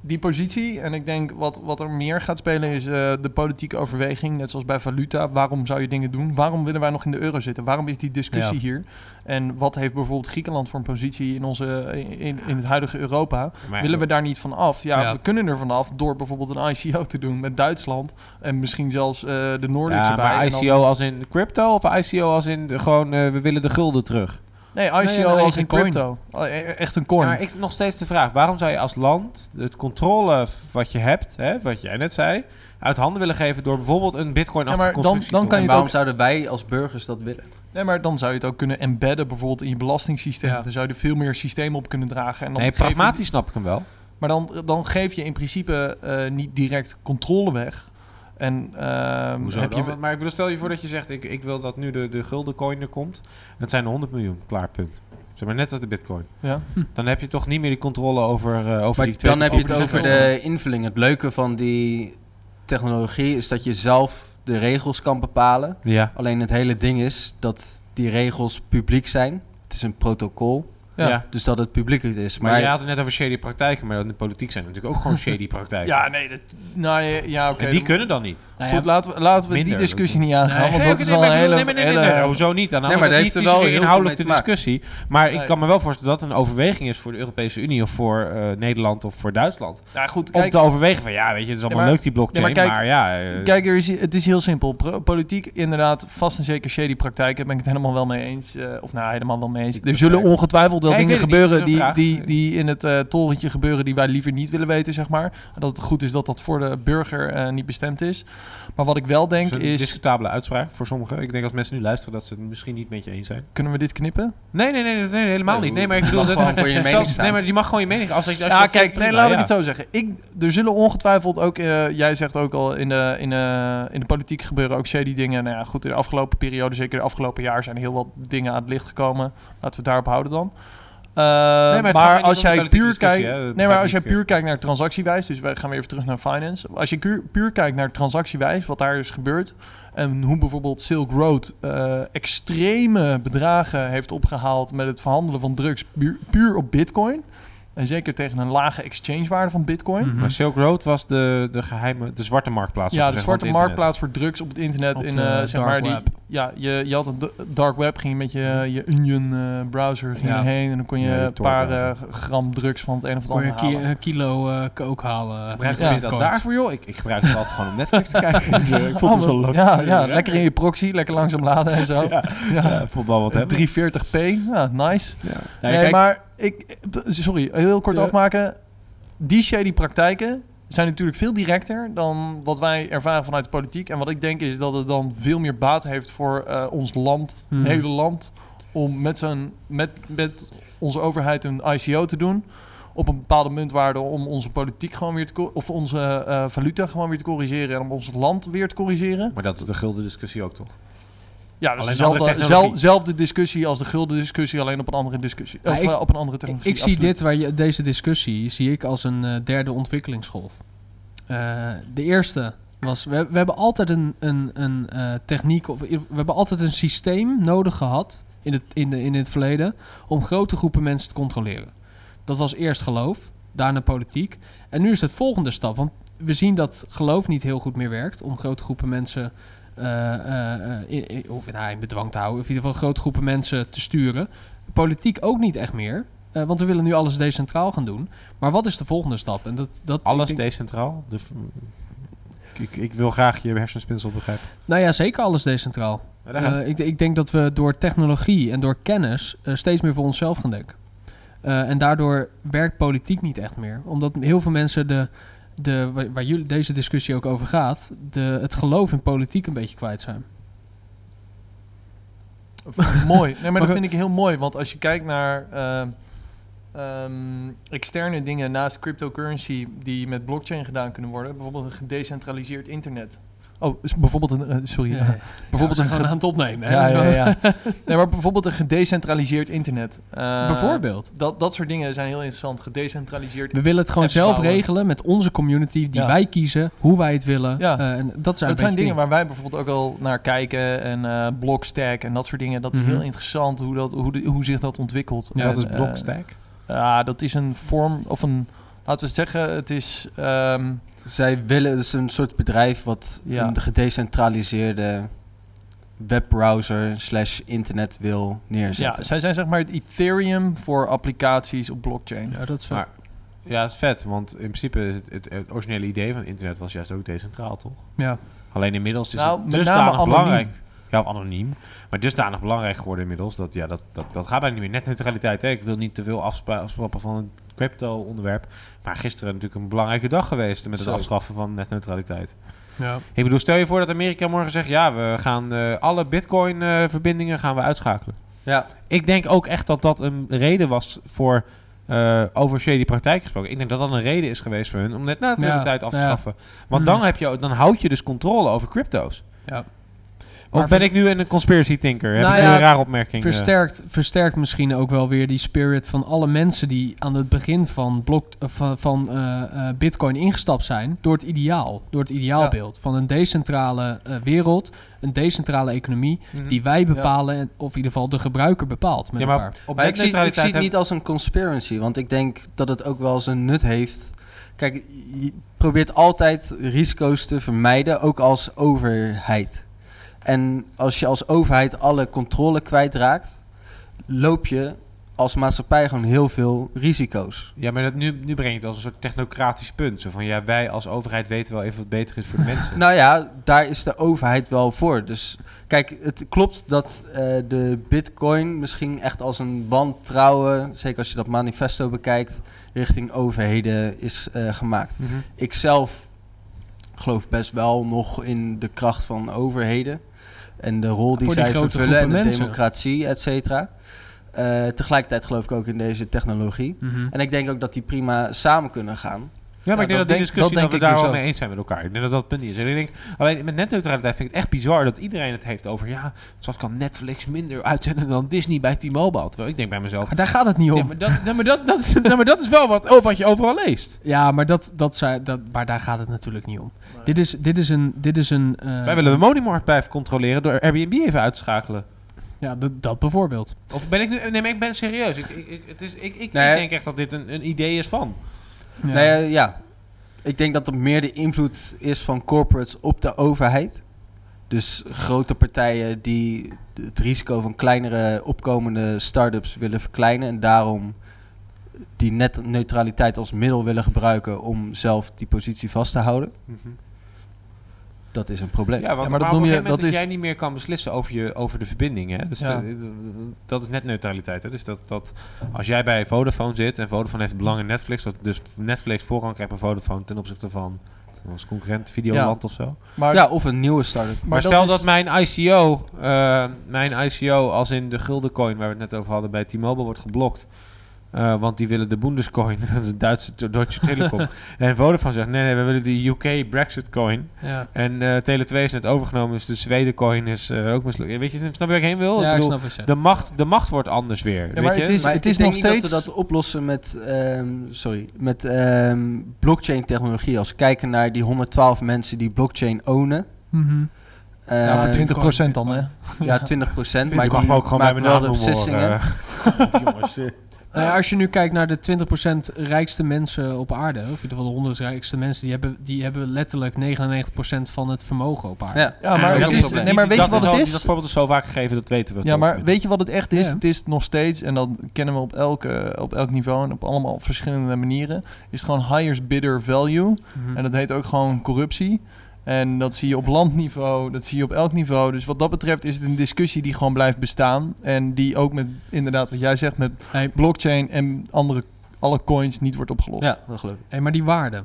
die positie, en ik denk wat, wat er meer gaat spelen is eh, de politieke overweging, net zoals bij valuta. Waarom zou je dingen doen? Waarom willen wij nog in de euro zitten? Waarom is die discussie Ja. hier? En wat heeft bijvoorbeeld Griekenland voor een positie in, onze, in, in het huidige Europa? Maar, Willen we daar niet van af? Ja, Ja. we kunnen er vanaf door bijvoorbeeld een ICO te doen met Duitsland en misschien zelfs eh, de Noordics ja, erbij. maar dan- ICO als in crypto of ICO als in de- gewoon eh, we willen de gulden terug? Nee, ICO Nee, een als coin. crypto. Oh, e- Echt een coin. Ja, maar ik nog steeds de vraag, waarom zou je als land het controle wat je hebt, hè, wat jij net zei, uit handen willen geven door bijvoorbeeld een bitcoin Ja, af maar dan- dan kan En je waarom ook- zouden wij als burgers dat willen? Nee, maar dan zou je het ook kunnen embedden bijvoorbeeld in je belastingssysteem. Ja. Dan zou je er veel meer systeem op kunnen dragen. En dan Nee, je- pragmatisch snap ik hem wel. maar dan, dan geef je in principe eh, niet direct controle weg. En ehm, Hoezo heb je... Maar ik bedoel, stel je voor dat je zegt, ik, ik wil dat nu de, de gulden coin er komt. Dat zijn er 100 miljoen, klaar, punt. Zeg maar net als de bitcoin. Ja. Dan heb je toch niet meer die controle over, eh over Maar die twee dan heb je het over de invulling. Het leuke van die technologie is dat je zelf de regels kan bepalen. Ja. Alleen het hele ding is dat die regels publiek zijn. Het is een protocol, Ja. Ja. dus dat het publiek het is. Maar, Maar, je had het net over shady praktijken, maar in de politiek zijn natuurlijk ook gewoon shady praktijken. Ja, nee, dat, nou ja, ja oké. en die dan- kunnen dan niet. Nou Goed, ja, laten we, laten we die discussie dat- niet aangaan, Nee. want Nee, dat is oké, wel nee, een hele... nee, nee, nee, hele- nee, hoezo niet? Aan de Nee, maar kant, heeft er wel inhoudelijk de discussie. Maar ik Nee. kan me wel voorstellen dat een overweging is voor de Europese Unie of voor eh, Nederland of voor Duitsland. Ja, goed, Om kijk, te overwegen van ja, weet je, het is allemaal maar- leuk die blockchain, maar kijk- maar ja... eh, Kijk, er is, het is heel simpel. Pro- politiek, inderdaad, vast en zeker shady praktijken. Ben ik het helemaal wel mee eens. Eh, of nou, helemaal wel mee eens. Er zullen ongetwijfeld wel dingen gebeuren die, die, die in het eh, torentje gebeuren die wij liever niet willen weten, zeg maar. Dat het goed is dat dat voor de burger eh, niet bestemd is. Maar wat ik wel denk is een is, discutabele uitspraak voor sommigen. Ik denk als mensen nu luisteren dat ze het misschien niet met je eens zijn. kunnen we dit knippen? Nee, nee, nee, nee, nee, helemaal Nee, niet. Nee, maar ik bedoel... dat- gewoon voor je mening. Nee, maar die mag gewoon je mening... Als, als Ja, kijk, nee, ik ja. het zo zeggen. Ik, er zullen ongetwijfeld ook, eh, jij zegt ook al, in de, in, de, in de politiek gebeuren ook shady dingen. Nou ja, goed, in de afgelopen periode, zeker de afgelopen jaar, zijn er heel wat dingen aan het licht gekomen. Laten we het daarop houden dan. Eh, maar gaat maar als jij puur kijkt, nee, maar als jij puur kijkt naar transactiewijs, dus wij gaan weer even terug naar finance. Als je puur, puur kijkt naar transactiewijs, wat daar is gebeurd en hoe bijvoorbeeld Silk Road eh, extreme bedragen heeft opgehaald met het verhandelen van drugs puur, puur op Bitcoin. En zeker tegen een lage exchangewaarde van Bitcoin. Mhm. Maar Silk Road was de, de geheime, de zwarte marktplaats. Ja, de zwarte marktplaats voor drugs op het internet. Op in, de eh, zeg dark maar die, web. Ja, je, je had een dark web, ging je met je, je Onion eh, browser ging Ja. heen en dan kon je Ja, een paar eh, gram drugs van het een of het kon je andere een ki- halen. een kilo eh coke halen. Gebruik met je dat daarvoor, joh? Ik, ik gebruik het altijd gewoon om Netflix te kijken. Dus, ik vond het wel leuk. Ja, ja, lekker in je proxy, lekker langzaam laden en zo. Ja, wel wat hebben. 340p, ja, nice. Ja, nee, kijk, maar ik, sorry, heel kort Ja. afmaken. Die shady praktijken zijn natuurlijk veel directer dan wat wij ervaren vanuit de politiek. En wat ik denk is dat het dan veel meer baat heeft voor eh, ons land, Hmm. Nederland, om met, zijn, met, met onze overheid een ICO te doen. Op een bepaalde muntwaarde om onze politiek gewoon weer te of onze eh, valuta gewoon weer te corrigeren en om ons land weer te corrigeren. Maar dat is de gulden discussie ook, toch? Ja, zel- zelfde discussie als de gulden discussie, alleen op een andere discussie. Ja, of ik- eh, op een andere technologie. Ik zie dit, waar je, deze discussie, zie ik als een eh, derde ontwikkelingsgolf. Eh, de eerste was... We, we hebben altijd een, een, een eh, techniek... Of, we hebben altijd een systeem nodig gehad in het, in, de, in het verleden... om grote groepen mensen te controleren. Dat was eerst geloof, daarna politiek. En nu is het volgende stap. Want we zien dat geloof niet heel goed meer werkt... om grote groepen mensen... in, in- of nou, in bedwang te houden. Of in ieder geval grote groepen mensen te sturen. Politiek ook niet echt meer. Eh, want we willen nu alles decentraal gaan doen. Maar wat is de volgende stap? En dat, dat, Alles denk- decentraal. De, ik, ik wil graag je hersenspinsel begrijpen. Nou ja, zeker alles decentraal. Eh, ik, ik denk dat we door technologie en door kennis eh, steeds meer voor onszelf gaan denken. En daardoor werkt politiek niet echt meer. Omdat heel veel mensen de, de, waar, waar jullie deze discussie ook over gaat, de, het geloof in politiek een beetje kwijt zijn. Mooi. Nee, maar dat vind ik heel mooi. Want als je kijkt naar eh, ehm, externe dingen naast cryptocurrency die met blockchain gedaan kunnen worden, bijvoorbeeld een gedecentraliseerd internet. Oh, dus bijvoorbeeld een. eh, sorry. Ja, ja. bijvoorbeeld Ja, een aan het opnemen. Hè? ja, ja, ja. nee, maar bijvoorbeeld een gedecentraliseerd internet. Eh, Bijvoorbeeld. Dat, dat soort dingen zijn heel interessant. Gedecentraliseerd. We willen het gewoon zelf regelen met onze community, die wij kiezen, hoe wij het willen. Ja. Eh, en dat zijn, Dat zijn dingen waar wij bijvoorbeeld ook al naar kijken. En Blockstack en dat soort dingen. Dat is Mhm. heel interessant hoe, dat, hoe, de- hoe zich dat ontwikkelt. Ja, En, dat is Blockstack. Ja, dat is een vorm of een. Laten we zeggen, het is. ehm, Zij willen dus een soort bedrijf wat Ja. een gedecentraliseerde webbrowser slash internet wil ja, neerzetten. zij zijn zeg maar het Ethereum voor applicaties op blockchain. Ja, dat is vet. Maar- Ja, dat is vet. Want in principe is het, het, het originele idee van internet was juist ook decentraal, toch? ja. Alleen inmiddels is Nou, het met name dusdanig anoniem. belangrijk. Ja, anoniem. Maar dusdanig belangrijk geworden inmiddels. Dat, ja, dat, dat, dat gaat bijna niet meer. Netneutraliteit. Hè. Ik wil niet te veel afsprappen van het crypto-onderwerp. Maar gisteren natuurlijk een belangrijke dag geweest met het Zo. afschaffen van netneutraliteit. ja. Ik bedoel, stel je voor dat Amerika morgen zegt... ja, we gaan eh, alle bitcoin-verbindingen gaan we uitschakelen. Ja. Ik denk ook echt dat dat een reden was voor... eh over shady praktijk gesproken. Ik denk dat dat een reden is geweest voor hun om netneutraliteit Ja, af te ja. schaffen. Want Mhm. dan, heb je, dan houd je dus controle over crypto's. ja. Of Maar ben ik nu een conspiracy thinker? Heb Nou ik nu ja, een rare opmerking? eh? Versterkt, versterkt misschien ook wel weer die spirit van alle mensen die aan het begin van, blok, eh, van, van eh, eh, Bitcoin ingestapt zijn. Door het ideaal. Door het ideaalbeeld. Van een decentrale eh, wereld, een decentrale economie. Mhm. Die wij bepalen, en- of in ieder geval de gebruiker bepaalt met ja, maar elkaar. op Maar ik zie, ik zie het niet als een conspiracy, want ik denk dat het ook wel zijn nut heeft. Kijk, je probeert altijd risico's te vermijden, ook als overheid. En als je als overheid alle controle kwijtraakt, loop je als maatschappij gewoon heel veel risico's. Ja, maar dat, nu, nu breng je het als een soort technocratisch punt. Zo van, ja, wij als overheid weten wel even wat beter is voor de mensen. Nou ja, daar is de overheid wel voor. Dus kijk, het klopt dat eh, de bitcoin misschien echt als een wantrouwen, zeker als je dat manifesto bekijkt, richting overheden is eh, gemaakt. Mhm. Ik zelf geloof best wel nog in de kracht van overheden en de rol die zij vervullen en de mensen. democratie, et cetera. Eh, tegelijkertijd geloof ik ook in deze technologie. Mhm. En ik denk ook dat die prima samen kunnen gaan. Ja, maar Ja, ik denk dat, dat die discussie dat dat, we daar dus wel mee eens zijn met elkaar. Ik denk dat dat het punt niet is. En ik denk, alleen met netneutraliteit vind ik het echt bizar dat iedereen het heeft over... ja, zoals kan Netflix minder uitzenden dan Disney bij T-Mobile. Terwijl ik denk bij mezelf... Maar daar gaat het niet om. Ja, maar dat, nee, maar dat, dat, is- nee, maar dat is wel wat, over wat je overal leest. Ja, maar, dat, dat zei, dat, maar daar gaat het natuurlijk niet om. Dit is, dit is een... Dit is een eh, Wij willen de woningmarkt blijven controleren door Airbnb even uit te schakelen. Ja, dat, dat bijvoorbeeld. Of ben ik nu... Nee, maar ik ben serieus. Ik, ik, ik- het is, ik, ik, Nee. ik denk echt dat dit een, een idee is van. Ja. Eh, ja. Ik denk dat er meer de invloed is van corporates op de overheid. Dus grote partijen die het risico van kleinere opkomende start-ups willen verkleinen. En daarom die net neutraliteit als middel willen gebruiken om zelf die positie vast te houden. Dat is een probleem. Ja, want, maar maar dat op noem een je- gegeven moment dat dat is- jij niet meer kan beslissen over, je, over de verbindingen. Hè? Dus Ja. de- dat is net neutraliteit. Hè? Dus dat, dat als jij bij Vodafone zit en Vodafone heeft belang in Netflix, dat dus Netflix voorrang krijgt bij Vodafone ten opzichte van als concurrent Videoland of zo. Maar, ja, of een nieuwe start-up. Maar, dat stel is- dat mijn ICO, eh, mijn ICO als in de guldencoin waar we het net over hadden bij T-Mobile wordt geblokt. Eh, want die willen de Bundescoin, dat is een Duitse Deutsche Telekom. en Vodafone zegt, nee, nee, we willen de UK Brexit coin. Ja, En eh Tele2 is net overgenomen, dus de Zweden coin is eh, ook mislukt. Weet je, snap je waar ik heen wil? ja ik bedoel, de, macht, de macht wordt anders weer. Ja, weet maar je? het is- Maar het is denk nog niet steeds- dat we dat oplossen met, ehm, sorry, met ehm, blockchain technologie. Als we kijken naar die 112 mensen die blockchain ownen. Eh, ja, voor Bitcoin, 20% dan, hè? Ja, 20 procent. maar Maar ik mag ook gewoon bij mijn naam de beslissingen. Nou ja, als je nu kijkt naar de 20% rijkste mensen op aarde, of in ieder geval de 100 rijkste mensen, die hebben, die hebben letterlijk 99% van het vermogen op aarde. Ja, Ja, maar dat het is... Nee, maar weet je dat wat is het Dat is? voorbeeld is zo vaak gegeven, dat weten we. Ja, maar niet. weet je wat het echt is? Ja. Het is nog steeds, en dat kennen we op, elke, op elk niveau en op allemaal verschillende manieren, is het gewoon highest bidder value. Mhm. En dat heet ook gewoon corruptie. En dat zie je op landniveau, dat zie je op elk niveau. Dus wat dat betreft is het een discussie die gewoon blijft bestaan. En die ook met, inderdaad, wat jij zegt, met Hey, blockchain en andere, alle coins niet wordt opgelost. ja, dat geloof ik. hey, maar die waarde,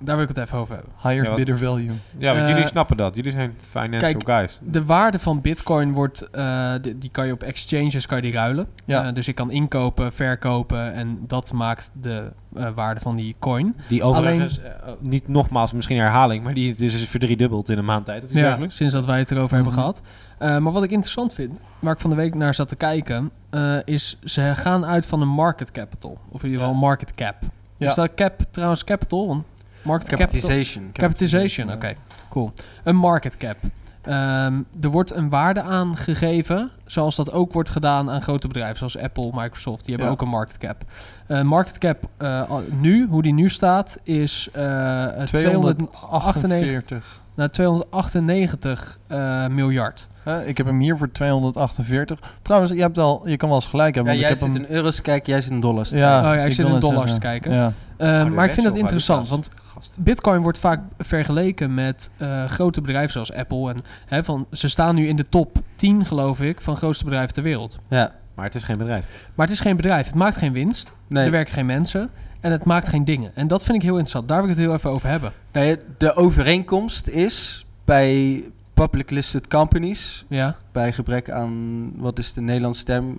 daar wil ik het even over hebben. Ja, wat- bidder value. Ja, want Eh, jullie snappen dat. Jullie zijn financial kijk, guys. De waarde van bitcoin wordt, eh, die, die kan je op exchanges kan je die ruilen. Ja. Eh, dus ik kan inkopen, verkopen en dat maakt de eh, waarde van die coin. Die overigens, eh, niet nogmaals, misschien herhaling, maar die is dus verdriedubbeld in een maand tijd. Of Ja, sinds dat wij het erover Mhm. hebben gehad. Eh, maar wat ik interessant vind, waar ik van de week naar zat te kijken, eh, is ze gaan uit van een market capital. Of in ieder geval Ja. market cap. Ja. Is dat cap trouwens capital? Want market capital. Capitalization. Capitalization, oké. Cool. Een market cap. Ehm, er wordt een waarde aangegeven, zoals dat ook wordt gedaan aan grote bedrijven zoals Apple, Microsoft. Die hebben Ja. ook een market cap. Eh, market cap eh, nu, hoe die nu staat, is eh 200, 248. naar 298 eh, miljard. Hè, ik heb hem hier voor 248. Trouwens, je, hebt al, je kan wel eens gelijk hebben. Ja, want jij ik heb zit hem, in euro's kijken, jij zit in dollars. Ja, oh ja, ik, ik zit in dollars te kijken. Ja. Eh, maar ik vind het interessant, want Gast. Bitcoin wordt vaak vergeleken met eh, grote bedrijven zoals Apple. En, hè, van, ze staan nu in de top 10, geloof ik, van grootste bedrijven ter wereld. Ja. Maar het is geen bedrijf. Maar het is geen bedrijf. Het maakt geen winst. Nee. Er werken geen mensen. En het maakt geen dingen. En dat vind ik heel interessant. Daar wil ik het heel even over hebben. Nee, de overeenkomst is bij public listed companies, Ja. bij gebrek aan, wat is de Nederlandse term,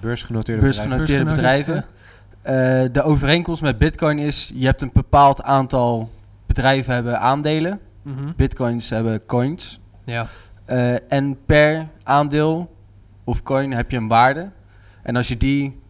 Beursgenoteerde bedrijven. beursgenoteerde Beursgenoteerde, bedrijven. Eh, de overeenkomst met bitcoin is, je hebt een bepaald aantal bedrijven hebben aandelen. Mhm. Bitcoins hebben coins. Ja. Eh, en per aandeel of coin heb je een waarde. En als je die...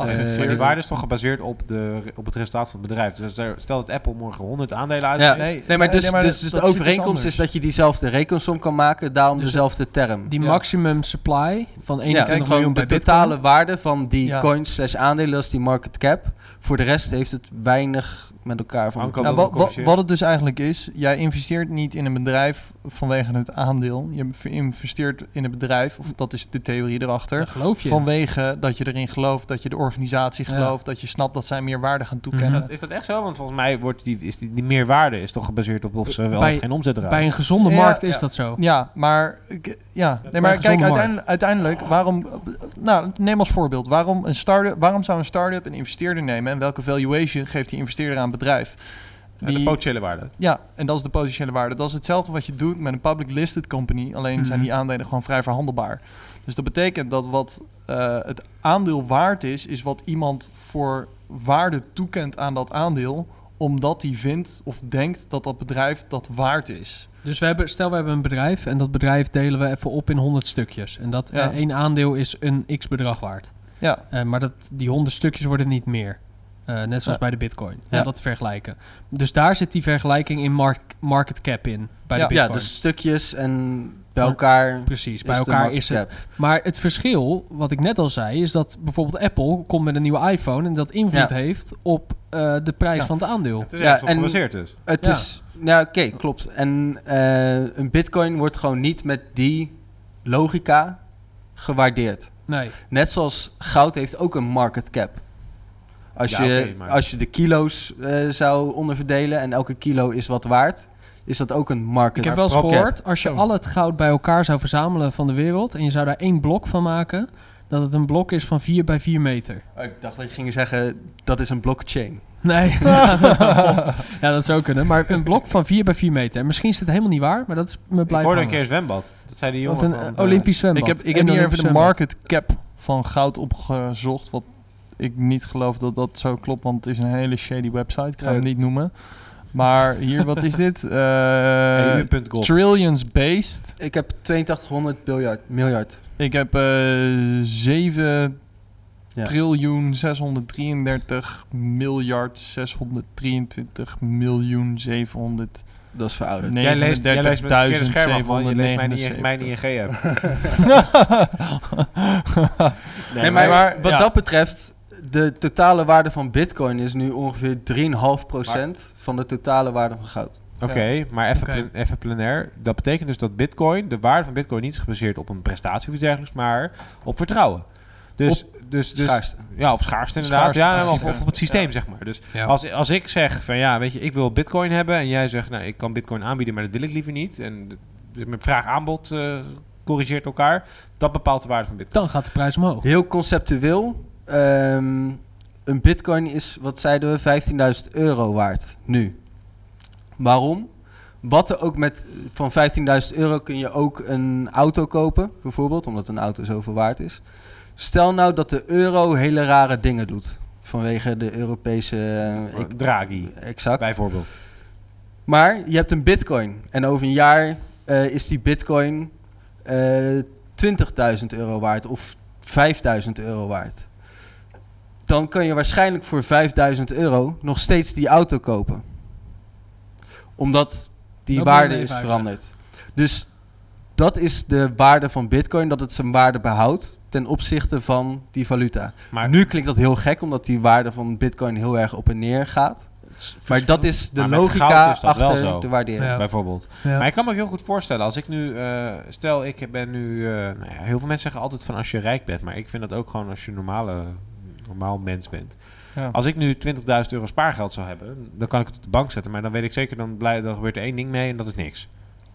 Ach, eh, Maar die waarde is toch gebaseerd op, de, op het resultaat van het bedrijf. Dus stel dat Apple morgen 100 aandelen Ja, uitgeeft. Nee, nee, maar dus, nee, maar dus, dus dat de overeenkomst is dat je diezelfde rekensom kan maken, daarom Dus dezelfde term. Die Ja. maximum supply van 21 ja, kijk, miljoen gewoon bij de totale waarde van die Ja. coins slash aandelen, dat is die market cap. Voor de rest heeft het weinig met elkaar van Nou, wat, het dus eigenlijk is, jij investeert niet in een bedrijf vanwege het aandeel. Je investeert in een bedrijf, of dat is de theorie erachter. Dat geloof je. Vanwege dat je erin gelooft, dat je de organisatie Ja. gelooft, dat je snapt dat zij meer waarde gaan Is toekennen. dat, is dat echt zo? Want volgens mij wordt die, is die, die meerwaarde is toch gebaseerd op of ze wel Bij- of geen omzet draaien. Bij een gezonde Ja, markt is ja. dat zo. Ja, maar, ik- ja. Nee, maar kijk, uiteindelijk waarom, nou, neem als voorbeeld, waarom, een start waarom zou een start-up een investeerder nemen en welke valuation geeft die investeerder aan bedrijf? Ja, de Die- potentiële waarde. Ja, en dat is de potentiële waarde. Dat is hetzelfde wat je doet met een public listed company. Alleen Mhm. zijn die aandelen gewoon vrij verhandelbaar. Dus dat betekent dat wat eh, het aandeel waard is, is wat iemand voor waarde toekent aan dat aandeel. Omdat hij vindt of denkt dat dat bedrijf dat waard is. Dus we hebben, stel we hebben een bedrijf en dat bedrijf delen we even op in 100 stukjes. En dat Ja. eh, één aandeel is een x bedrag waard. Ja, Eh, maar dat, die 100 stukjes worden niet meer. Eh, net zoals Ja. bij de bitcoin. Ja. Om dat te vergelijken. Dus daar zit die vergelijking in mark- market cap in. Bij Ja. de Ja, bitcoin. dus stukjes en bij Ja. elkaar Precies, bij elkaar is het. cap. Maar het verschil, wat ik net al zei, is dat bijvoorbeeld Apple komt met een nieuwe iPhone en dat invloed Ja. heeft op eh, de prijs Ja. van het aandeel. Het is Ja, en- gebaseerd dus. Het Ja. is, ja oké, klopt. En eh, een bitcoin wordt gewoon niet met die logica gewaardeerd. Nee. Net zoals goud heeft ook een market cap. Als, Ja, je, maar- als je de kilo's eh, zou onderverdelen en elke kilo is wat waard, is dat ook een market Ik heb wel eens gehoord, als je al het goud bij elkaar zou verzamelen van de wereld en je zou daar één blok van maken, dat het een blok is van 4 bij 4 meter. Oh, ik dacht dat je ging zeggen, dat is een blockchain. Nee. ja, dat zou kunnen. Maar een blok van 4 bij 4 meter. En misschien is het helemaal niet waar, maar dat is me Ik blijven hoorde een keer een zwembad. Dat zei die Of jongen een van... eh, eh, Olympisch zwembad. ik heb, ik Een heb hier even Olympisch de market cap van goud opgezocht. Wat ik niet geloof dat dat zo klopt, want het is een hele shady website. Ik ga Ja. hem niet noemen. Maar hier, wat is dit? Eh, EU.golf. trillions based. Ik heb 8200 miljard. miljard. Ik heb eh 7 Ja. triljoen 633 miljard 623 miljoen 700. Dat is verouderd. Jij leest, jij leest met het scherm af, man. Je leest mijn, 779. mijn ING-app. Nee, maar, maar- wat ja. dat betreft, de totale waarde van bitcoin is nu ongeveer 3,5% van de totale waarde van goud. Oké, maar even, even plenair. Dat betekent dus dat bitcoin, de waarde van bitcoin niet is gebaseerd op een prestatie of iets dergelijks, maar op vertrouwen. Dus, dus, dus Schaarste. Ja, of schaarste inderdaad. Schaarste, ja, of, of op het systeem, Ja. zeg maar. Dus Ja. als, als ik zeg van ja, weet je, ik wil bitcoin hebben en jij zegt, nou, ik kan bitcoin aanbieden, maar dat wil ik liever niet. En met vraag-aanbod eh, corrigeert elkaar. Dat bepaalt de waarde van bitcoin. Dan gaat de prijs omhoog. Heel conceptueel. Ehm, een bitcoin is, wat zeiden we, 15.000 euro waard nu. Waarom? Wat er ook met, van 15.000 euro kun je ook een auto kopen, bijvoorbeeld, omdat een auto zoveel waard is. Stel nou dat de euro hele rare dingen doet. Vanwege de Europese... eh, ik- Draghi, exact. bijvoorbeeld. Maar je hebt een bitcoin. En over een jaar eh, is die bitcoin eh 20.000 euro waard of 5.000 euro waard. Dan kan je waarschijnlijk voor 5.000 euro nog steeds die auto kopen. Omdat die Dat waarde is veranderd. Dus dat is de waarde van bitcoin, dat het zijn waarde behoudt ten opzichte van die valuta. Maar, nu klinkt dat heel gek, omdat die waarde van bitcoin heel erg op en neer gaat. Maar dat is de logica is achter zo. de waardering. Ja. bijvoorbeeld. Ja. Maar ik kan me ook heel goed voorstellen, als ik nu, eh, stel ik ben nu, eh, nou ja, heel veel mensen zeggen altijd van als je rijk bent, maar ik vind dat ook gewoon als je normale, normaal mens bent. Ja. Als ik nu 20.000 euro spaargeld zou hebben, dan kan ik het op de bank zetten, maar dan weet ik zeker, dan, blij, dan gebeurt er één ding mee en dat is niks.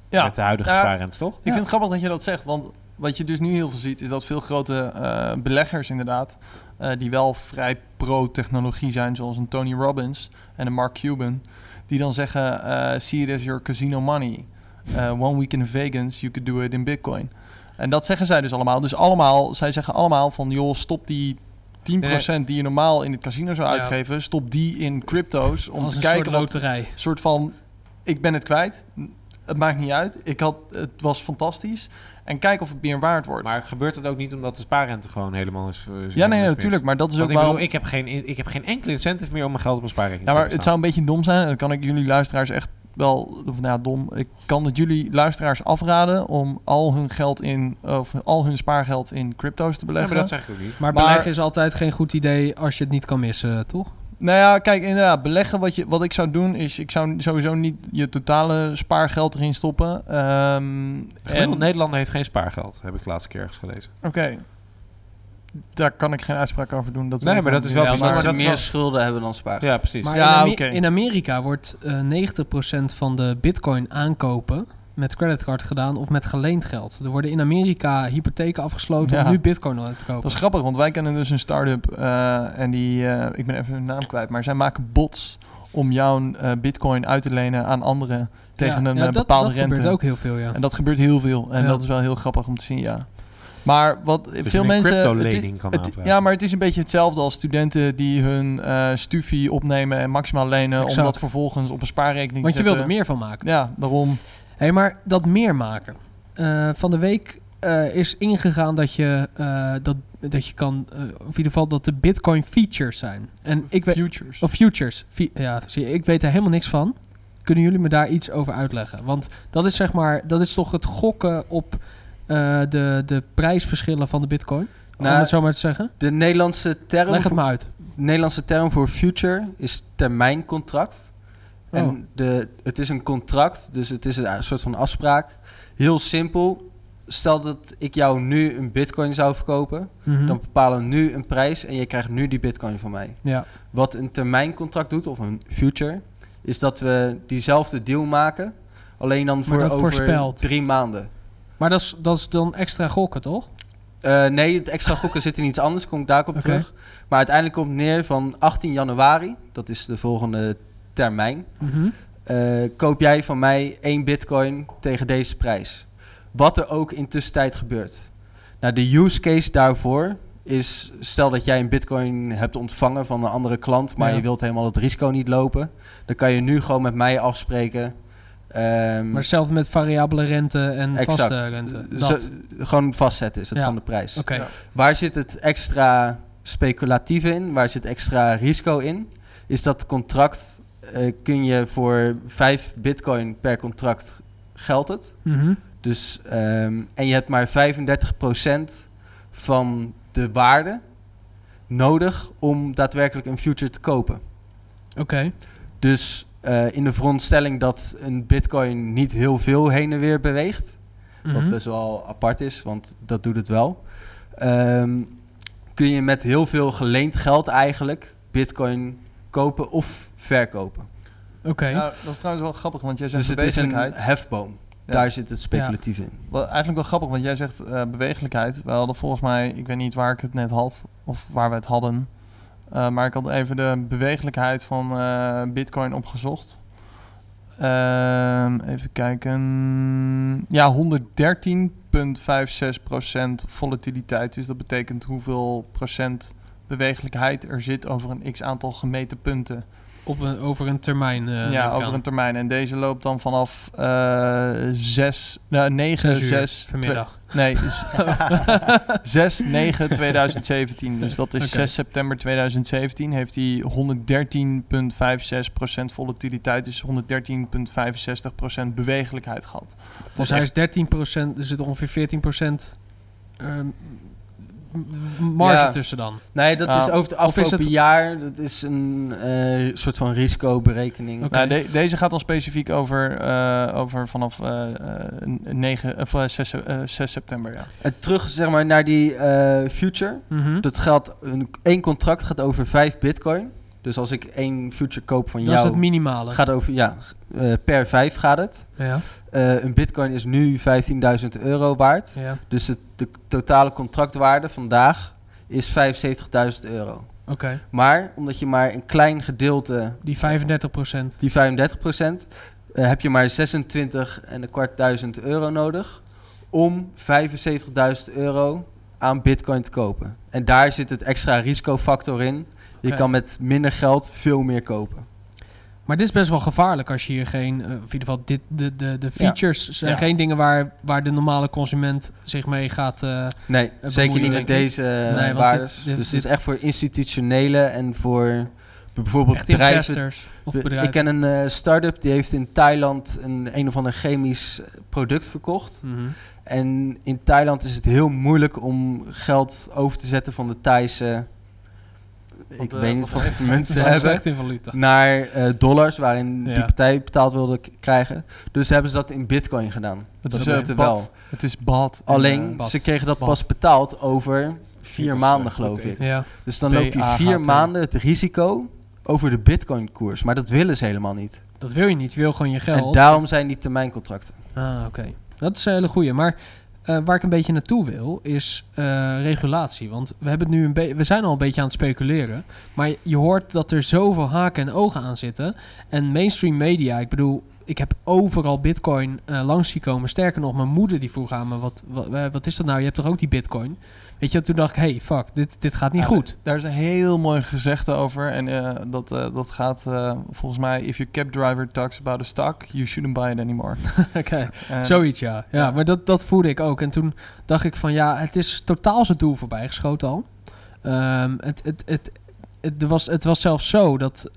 Ja. Met de huidige Ja. spaarrente, toch? Ik vind het grappig dat je dat zegt, want wat je dus nu heel veel ziet, is dat veel grote eh, beleggers inderdaad, eh, die wel vrij pro-technologie zijn, zoals een Tony Robbins en een Mark Cuban, die dan zeggen, eh see it as your casino money. One week in Vegas, you could do it in bitcoin. En dat zeggen zij dus allemaal. Dus allemaal, zij zeggen allemaal van, joh, stop die 10% die je normaal in het casino zou Ja. uitgeven, stop die in crypto's om Als te een kijken soort wat, loterij. soort van, ik ben het kwijt. Het maakt niet uit. Ik had, het was fantastisch. En kijk of het meer waard wordt. Maar gebeurt dat ook niet omdat de spaarrente gewoon helemaal is... is ja, nee, is natuurlijk. Maar dat is ook ik, waarom... bedoel, ik, heb geen, ik heb geen enkele incentive meer om mijn geld op een spaarrekening Ja, te maar het zou een beetje dom zijn. En dan kan ik jullie luisteraars echt wel... Of nou ja, dom. Ik kan het jullie luisteraars afraden om al hun geld in... Of al hun spaargeld in crypto's te Ja, beleggen. maar dat zeg ik ook niet. Maar, Maar- beleggen is altijd geen goed idee als je het niet kan missen, toch? Nou ja, kijk, inderdaad, beleggen wat, je, wat ik zou doen is... Ik zou sowieso niet je totale spaargeld erin stoppen. Ehm Gemiddeld en, Nederlander heeft geen spaargeld, heb ik de laatste keer ergens gelezen. Oké. Daar kan ik geen uitspraak over doen. Dat Nee, maar dat is wel Ja, maar ze dat meer wel- schulden hebben dan spaargeld. Ja, precies. Maar Ja, in, in Amerika wordt eh 90% van de bitcoin aankopen met creditcard gedaan of met geleend geld. Er worden in Amerika hypotheken afgesloten Ja. om nu bitcoin te kopen. Dat is grappig, want wij kennen dus een start-up eh, en die, eh, ik ben even hun naam kwijt, maar zij maken bots om jouw eh, bitcoin uit te lenen aan anderen tegen Ja, een ja, eh, dat, bepaalde dat rente. gebeurt ook heel veel, ja. En dat gebeurt heel veel en Ja. dat is wel heel grappig om te zien, ja. Maar wat Dus veel mensen... het is- kan het- aanvragen. ja, maar het is een beetje hetzelfde als studenten die hun eh stufie opnemen en maximaal lenen, om Exact. dat vervolgens op een spaarrekening Want te je wil er zetten. meer van maken. Ja, daarom. Hé, maar dat meer maken. Eh, van de week eh, is ingegaan dat je, eh, dat, dat je kan, of in ieder geval dat de bitcoin features zijn. En ik weet, Futures. of futures. Ja, zie je, ik weet daar helemaal niks van. Kunnen jullie me daar iets over uitleggen? Want dat is zeg maar, dat is toch het gokken op eh, de, de prijsverschillen van de bitcoin? om Nou, het zo maar te zeggen. De Nederlandse term, Leg het maar uit. Nederlandse term voor future is termijncontract. Oh. En de, het is een contract, dus het is een soort van afspraak. Heel simpel. Stel dat ik jou nu een bitcoin zou verkopen. Mhm. Dan bepalen we nu een prijs en je krijgt nu die bitcoin van mij. Ja. Wat een termijncontract doet, of een future, is dat we diezelfde deal maken. Alleen dan voor over voorspelt. drie maanden. Maar dat is, dat is dan extra gokken, toch? Eh, nee, het extra gokken zit in iets anders, kom ik daar op terug. Maar uiteindelijk komt het neer van 18 januari, dat is de volgende termijn. Mhm. eh, koop jij van mij één bitcoin tegen deze prijs. Wat er ook in tussentijd gebeurt. Nou, de use case daarvoor is, stel dat jij een bitcoin hebt ontvangen van een andere klant, maar Ja. je wilt helemaal het risico niet lopen, dan kan je nu gewoon met mij afspreken. Ehm, Maar hetzelfde met variabele rente en exact. vaste rente. Zo- Dat. gewoon vastzetten is het Ja. van de prijs. Oké. Ja. Waar zit het extra speculatieve in? Waar zit extra risico in? Is dat contract eh, kun je voor 5 bitcoin per contract geldt het. Mhm. Dus, ehm, en je hebt maar 35% van de waarde nodig om daadwerkelijk een future te kopen. Oké. Dus eh, in de veronderstelling dat een bitcoin niet heel veel heen en weer beweegt, wat Mhm. best wel apart is, want dat doet het wel. Ehm, kun je met heel veel geleend geld eigenlijk bitcoin kopen of verkopen. Oké. Ja, dat is trouwens wel grappig, want jij zegt Dus het is een bewegelijkheid. hefboom. Ja. Daar zit het speculatief in. Wel, eigenlijk wel grappig, want jij zegt eh, bewegelijkheid. We hadden volgens mij, ik weet niet waar ik het net had, of waar we het hadden. Eh, maar ik had even de bewegelijkheid van eh, Bitcoin opgezocht. Ehm, even kijken. Ja, 113,56% volatiliteit. Dus dat betekent hoeveel procent bewegelijkheid er zit over een x aantal gemeten punten. Op een, over een termijn. neem ja, over een termijn. En deze loopt dan vanaf eh 6, nou, 9, Zes uur 6, vanmiddag. Nee, is 6, 9, 2017. Dus dat is Oké. 6 september 2017. Heeft hij 113,56% volatiliteit. Dus 113,65% bewegelijkheid gehad. Dus hij is 13%, er zit ongeveer 14% ehm, m- marge Ja. tussen dan. Nee, dat Ah, is over het is afgelopen het- jaar. Dat is een eh, soort van risicoberekening. Oké. Nou, de- deze gaat dan specifiek over, eh, over vanaf eh, eh, 9, of, eh, 6, eh, 6 september. Ja. En terug zeg maar naar die eh, future. Mhm. Dat geldt, een, één contract gaat over 5 bitcoin. Dus als ik één future koop van dat is het jou, minimale. gaat over, ja, eh, per 5 gaat het. ja, Eh, een bitcoin is nu 15.000 euro waard. ja. Dus het, de totale contractwaarde vandaag is 75.000 euro. Oké. Maar omdat je maar een klein gedeelte Die 35%. die 35% eh, heb je maar 26 en een kwart duizend euro nodig om 75.000 euro aan bitcoin te kopen. En daar zit het extra risicofactor in. Je kan met minder geld veel meer kopen. Maar dit is best wel gevaarlijk als je hier geen... eh, of in ieder geval, dit, de, de, de features zijn Ja. geen dingen waar, waar de normale consument zich mee gaat... eh, Nee, zeker niet met deze Nee, want waardes. dit- dit- dus het is dit- echt voor institutionele en voor bijvoorbeeld echt bedrijven. investors of bedrijven. Ik ken een start-up die heeft in Thailand een een of ander chemisch product verkocht. Mhm. En in Thailand is het heel moeilijk om geld over te zetten van de Thaise. Ik eh, weet niet of mensen Ze zijn hebben. slecht in valuta. Naar eh, dollars, waarin die partij betaald wilde krijgen. Dus hebben ze dat in bitcoin gedaan. Het dat is eh, wel. bad. Het is bad. En, Alleen, eh, bad. ze kregen dat Bad. pas betaald over vier is, maanden, eh, geloof ik. Ja. Dus dan loop je vier maanden het risico over de bitcoin-koers. Maar dat willen ze helemaal niet. Dat wil je niet. Je wil gewoon je geld. En daarom zijn die termijncontracten. Ah, oké. Dat is een hele goeie. Maar eh, waar ik een beetje naartoe wil, is eh, regulatie. Want we, hebben het nu een we zijn al een beetje aan het speculeren. Maar je hoort dat er zoveel haken en ogen aan zitten. En mainstream media, ik bedoel... Ik heb overal bitcoin eh, langs zien komen. Sterker nog, mijn moeder die vroeg aan me... Wat, wat, wat is dat nou? Je hebt toch ook die bitcoin? Weet je, toen dacht ik... Hey, fuck, dit, dit gaat niet Ja, goed. Daar is een heel mooi gezegde over. En eh, dat, eh, dat gaat eh, volgens mij... If your cab driver talks about a stock, you shouldn't buy it anymore. Oké. Zoiets, ja. ja. ja. maar dat, dat voelde ik ook. En toen dacht ik van ja, het is totaal zijn doel voorbij geschoten al. Ehm, het, het, het, het, was, het was zelfs zo dat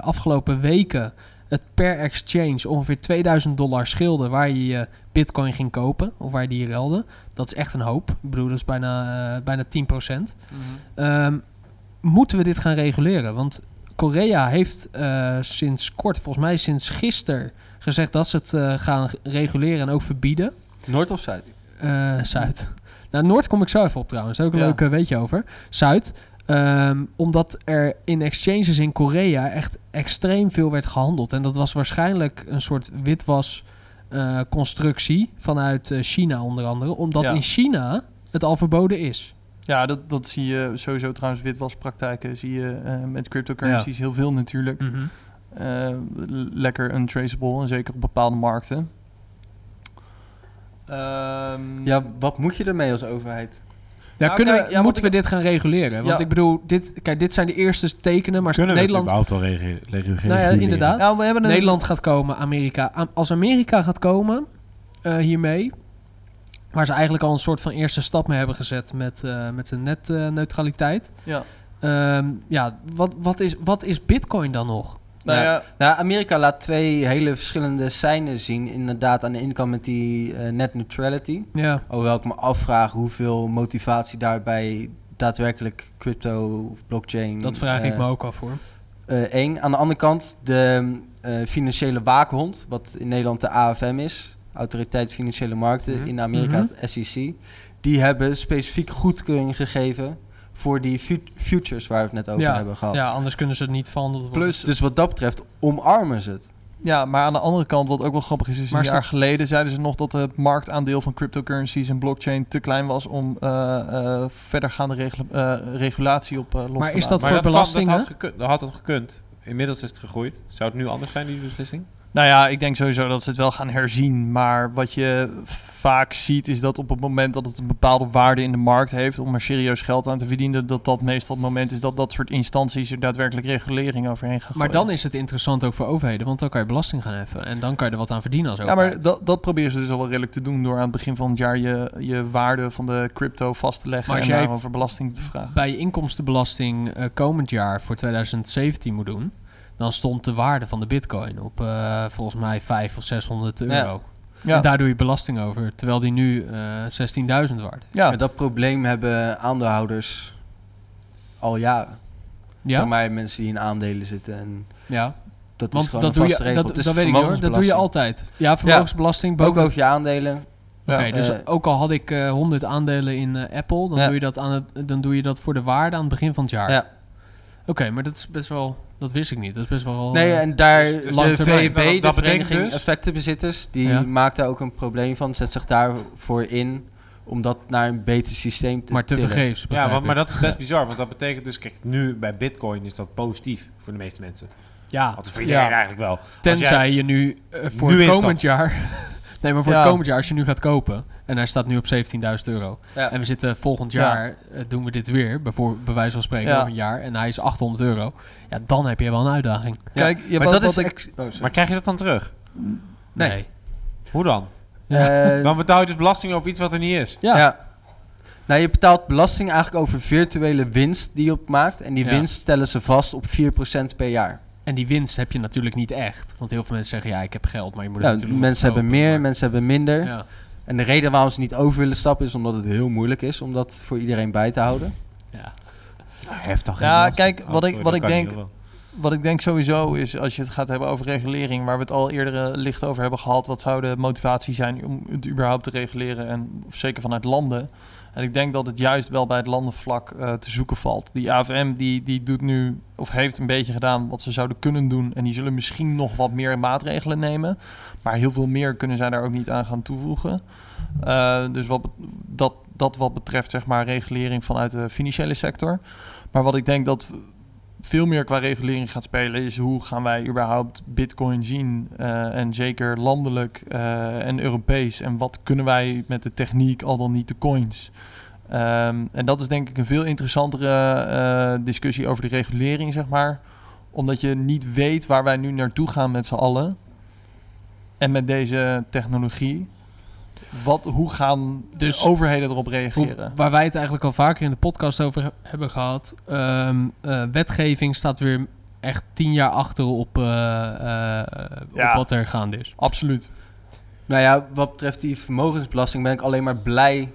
afgelopen weken het per exchange ongeveer 2000 dollar scheelde waar je je bitcoin ging kopen of waar je die ruilde. Dat is echt een hoop. Ik bedoel, dat is bijna, eh, bijna 10%. mhm. Ehm, moeten we dit gaan reguleren? Want Korea heeft eh, sinds kort, volgens mij sinds gisteren, gezegd dat ze het eh, gaan reguleren en ook verbieden. Noord of Zuid? Eh, Zuid. Nou, Noord kom ik zo even op trouwens. Daar heb ik een Ja. leuk weetje over. Zuid. Ehm, omdat er in exchanges in Korea echt extreem veel werd gehandeld. En dat was waarschijnlijk een soort witwas eh, constructie vanuit eh, China onder andere. Omdat Ja. in China het al verboden is. Ja, dat, dat zie je sowieso trouwens. Witwaspraktijken zie je eh, met cryptocurrencies heel veel natuurlijk. Eh, l- lekker untraceable en zeker op bepaalde markten. Ehm, Ja, wat moet je ermee als overheid? Ja, Nou, kunnen kijk, we, ja, moeten we dit gaan reguleren? Want Ja. ik bedoel, dit, kijk, dit zijn de eerste tekenen, maar Kunnen Nederland, we het überhaupt wel regu- regu- nou ja, reguleren? inderdaad. Nou, we hebben een... Nederland gaat komen, Amerika. Am- Als Amerika gaat komen eh, hiermee, waar ze eigenlijk al een soort van eerste stap mee hebben gezet met, eh, met de netneutraliteit. Ja. Ehm, ja, wat, wat, is, wat is Bitcoin dan nog? Nou Ja. ja, Nou, Amerika laat twee hele verschillende seinen zien. Inderdaad, aan de ene kant met die eh, net neutrality. Ja, Hoewel ik me afvraag hoeveel motivatie daarbij daadwerkelijk crypto of blockchain... dat vraag ik eh, me ook af hoor. eh, één. Aan de andere kant de eh, financiële waakhond, wat in Nederland de AFM is. Autoriteit Financiële Markten. Mhm. In Amerika Mhm. het SEC. Die hebben specifiek goedkeuring gegeven voor die fu- futures waar we het net over Ja, hebben gehad. Ja, anders kunnen ze het niet verhandeld worden. plus... Dus wat dat betreft omarmen ze het. Ja, maar aan de andere kant, wat ook wel grappig is, is Maar een jaar geleden zeiden ze nog dat het marktaandeel van cryptocurrencies en blockchain te klein was om eh eh verdergaande regula- eh, regulatie op eh, los Maar te is dat Maar voor belastingen? dat, had gekund, dat had het gekund. Inmiddels is het gegroeid. Zou het nu anders zijn, die beslissing? Nou ja, ik denk sowieso dat ze het wel gaan herzien. Maar wat je vaak ziet is dat op het moment dat het een bepaalde waarde in de markt heeft om er serieus geld aan te verdienen, dat dat meestal het moment is dat dat soort instanties er daadwerkelijk regulering overheen gaan Maar dan is het interessant ook voor overheden, want dan kan je belasting gaan heffen. En dan kan je er wat aan verdienen als Ja, overheid. maar dat, dat proberen ze dus al wel redelijk te doen door aan het begin van het jaar je, je waarde van de crypto vast te leggen Maar als en daarover belasting te vragen. bij je inkomstenbelasting eh, komend jaar voor 2017 moet doen, dan stond de waarde van de bitcoin op eh, volgens mij 500 of 600 euro. Ja, En daar doe je belasting over, terwijl die nu eh 16.000 waard. ja. En dat probleem hebben aandeelhouders al jaren. Ja, Zeg maar mensen die in aandelen zitten. En ja. dat is want gewoon dat een doe je, regel. dat, dat weet ik hoor, dat doe je altijd. Ja, vermogensbelasting Ook boven... over je aandelen. Oké, Ja. dus Eh, ook al had ik eh 100 aandelen in Apple, dan, Ja. doe je dat aan het, dan doe je dat voor de waarde aan het begin van het jaar. Ja. Oké, maar dat is best wel, dat wist ik niet. Dat is best wel. Nee, eh, en daar dus- dus de lang termijn. VEB, Dat- de dat Vereniging dus- Effectenbezitters, die Ja. maakt daar ook een probleem van. Zet zich daarvoor in om dat naar een beter systeem te maar te tillen. vergeefs. Ja, want, maar dat is best bizar. Want dat betekent dus, kijk, nu bij Bitcoin is dat positief voor de meeste mensen. ja, Althans voor iedereen ja. eigenlijk wel. Tenzij jij- je nu eh, voor Nu het komend jaar. nee, maar voor Ja. het komend jaar, als je nu gaat kopen. En hij staat nu op 17.000 euro. Ja. En we zitten volgend Ja. jaar, eh, doen we dit weer. Bijvoorbeeld, bij wijze van spreken, Ja. over een jaar. En hij is 800 euro. Ja, dan heb je wel een uitdaging. Kijk, ja, maar dat is... ik, oh. Maar krijg je dat dan terug? Nee. Hoe dan? Eh, Dan betaal je dus belasting over iets wat er niet is. Ja. ja. Nou, je betaalt belasting eigenlijk over virtuele winst die je opmaakt. En die Ja. winst stellen ze vast op 4% per jaar. En die winst heb je natuurlijk niet echt. Want heel veel mensen zeggen, ja, ik heb geld, maar je moet het Nou, natuurlijk mensen hebben meer, maar- mensen hebben minder. Ja. En de reden waarom ze niet over willen stappen is omdat het heel moeilijk is om dat voor iedereen bij te houden. Ja. Heftig. Ja, kijk, wat ik- wat ik denk- wat ik denk sowieso is, als je het gaat hebben over regulering, waar we het al eerder eh, licht over hebben gehad, wat zou de motivatie zijn om het überhaupt te reguleren en zeker vanuit landen. En ik denk dat het juist wel bij het landenvlak eh, te zoeken valt. Die AFM die, die doet nu, of heeft een beetje gedaan wat ze zouden kunnen doen. En die zullen misschien nog wat meer maatregelen nemen. Maar heel veel meer kunnen zij daar ook niet aan gaan toevoegen. Eh, dus wat, dat, dat wat betreft zeg maar regulering vanuit de financiële sector. Maar wat ik denk dat veel meer qua regulering gaat spelen is hoe gaan wij überhaupt bitcoin zien eh, en zeker landelijk eh, en Europees en wat kunnen wij met de techniek al dan niet de coins. Ehm, en dat is denk ik een veel interessantere eh, discussie over de regulering zeg maar, omdat je niet weet waar wij nu naartoe gaan met z'n allen en met deze technologie. Wat, hoe gaan Dus- overheden erop Hoe- reageren? waar wij het eigenlijk al vaker in de podcast over he- hebben gehad. ehm, eh, wetgeving staat weer echt tien jaar achter op, eh, eh, Ja. op wat er gaande is. Absoluut. Nou ja, wat betreft die vermogensbelasting ben ik alleen maar blij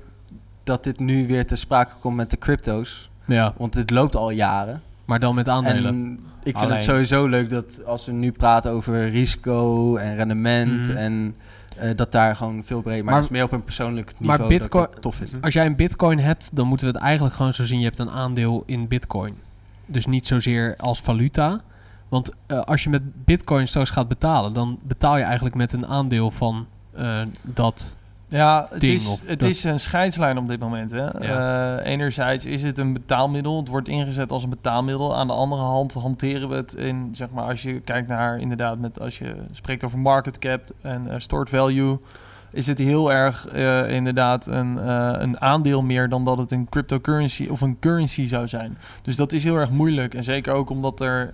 dat dit nu weer ter sprake komt met de crypto's. Ja, Want dit loopt al jaren. maar dan met aandelen. En ik vind Alleen- het sowieso leuk dat als we nu praten over risico en rendement Mhm. en eh, dat daar gewoon veel breder, maar, Maar- is meer op een persoonlijk maar niveau dat ik dat tof vind. Als jij een bitcoin hebt, dan moeten we het eigenlijk gewoon zo zien. Je hebt een aandeel in bitcoin. Dus niet zozeer als valuta. Want eh, als je met bitcoin straks gaat betalen, dan betaal je eigenlijk met een aandeel van eh, dat. Ja, het, ding is, het dat- is een scheidslijn op dit moment. Hè? Ja. Eh, enerzijds is het een betaalmiddel. Het wordt ingezet als een betaalmiddel. Aan de andere hand hanteren we het in, zeg maar, als je kijkt naar inderdaad, met, als je spreekt over market cap en eh, stored value. is het heel erg eh, inderdaad een, een aandeel meer dan dat het een cryptocurrency of een currency zou zijn. Dus dat is heel erg moeilijk. En zeker ook omdat er,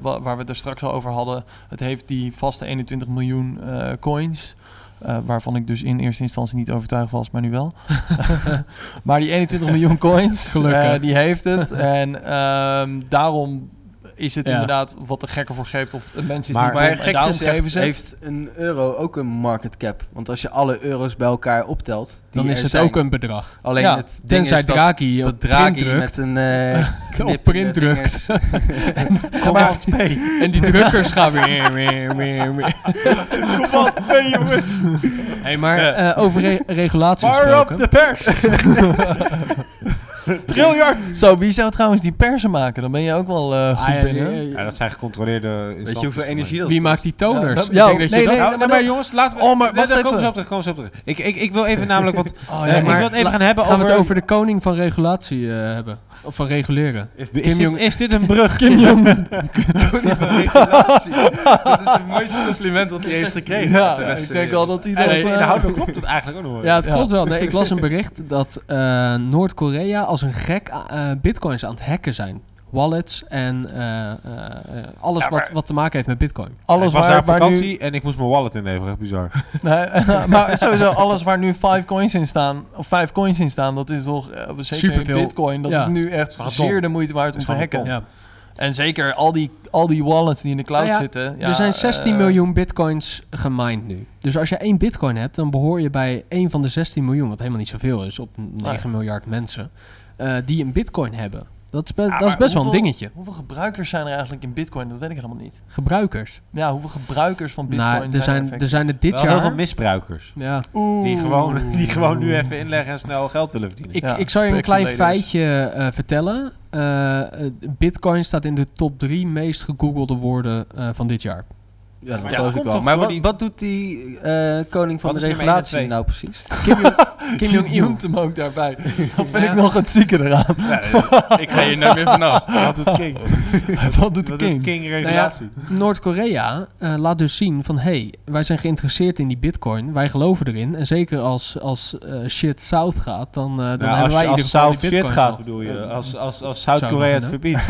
wa- waar we het er straks al over hadden, het heeft die vaste 21 miljoen coins. Eh, waarvan ik dus in eerste instantie niet overtuigd was, maar nu wel. maar die 21 miljoen coins, Gelukkig. eh, die heeft het. En ehm, daarom is het Ja. inderdaad wat de gekker voor geeft. Of een mens is Maar- niet Maar en gek gezegd heeft een euro ook een market cap. Want als je alle euro's bij elkaar optelt, Dan is het zijn, ook een bedrag. Alleen Ja, het ding Tenzij is dat, Draghi op dat print Draghi drukt. met een eh op print drukt. Kom maar, En die drukkers gaan weer, weer, weer, weer. kom op, hey jongens. Hey, maar eh, over re regulatie Fire up gesproken. de pers. Triljard. Zo, wie zou trouwens die persen maken? Dan ben je ook wel eh, goed Ah, ja, binnen. die- Ja, dat zijn gecontroleerde instanties. Weet je hoeveel energie dat Wie kost? maakt die toners? Ja, Ik ja, denk dat je nee, dat- nee, Nou, maar jongens, laten we... Oh, maar Nee, wacht daar komen ze op terug, komen ze op terug. Ik, ik, ik wil even namelijk wat... Oh, eh, ik maar wil het even gaan hebben Gaan over... we het over de koning van regulatie eh, hebben? Of van reguleren? Is, Kim dit, Jong- is dit een brug? Kim Jong. regulatie. dat is het mooiste compliment dat hij heeft gekregen. Ja, De ik denk wel dat hij dat... in de houding klopt het eigenlijk ook nog wel. Ja, het Ja. klopt wel. Nee, ik las een bericht dat eh, Noord-Korea als een gek eh, bitcoins aan het hacken zijn. Wallets en eh, eh, eh, alles Ja, wat, wat te maken heeft met bitcoin. alles ik was daar waar, op waar vakantie nu... en ik moest mijn wallet inleveren. Echt bizar. Nee, maar sowieso alles waar nu 5 coins in staan, of 5 coins in staan, dat is toch, eh, zeker Superveel. bitcoin, dat Ja. is nu echt zeer dom. de moeite waard om te hacken. Ja. En zeker al die, al die wallets die in de cloud Nou ja, zitten. Ja, er zijn 16 eh, miljoen bitcoins gemined nu. Dus als je één bitcoin hebt, dan behoor je bij één van de 16 miljoen, wat helemaal niet zoveel is op 9 miljard mensen, eh, die een bitcoin hebben. Dat is, be- Ja, dat is maar best wel een dingetje. Hoeveel gebruikers zijn er eigenlijk in bitcoin? Dat weet ik helemaal niet. Gebruikers. Ja, hoeveel gebruikers van bitcoin Nou, er, zijn, er effectief? zijn er dit Wel heel veel jaar... misbruikers. Ja, Oeh. Die gewoon, die gewoon nu even inleggen en snel geld willen verdienen. Ik, Ja, ik zal je een klein feitje eh, vertellen. Eh, eh, Bitcoin staat in de top drie meest gegoogelde woorden eh, van dit jaar. Ja, dat Ja, geloof ik wel. toch Maar wat, die- wat doet die eh, koning van Wat de regulatie nou precies? Kim Jong- Kim Jong-il. noemt hem ook daarbij. Dat vind Ja. ik nog het zieke eraan. ik ga hier net weer vanaf. Wat doet King? Wat doet de king? King regulatie? Noord-Korea eh, laat dus zien van... hey, wij zijn geïnteresseerd in die bitcoin. Wij geloven erin. En zeker als, als eh, shit south gaat, dan, eh, dan Nou, hebben als, wij als ieder geval South shit gaat, bedoel je? Als, als, als Zuid-Korea het verbiedt.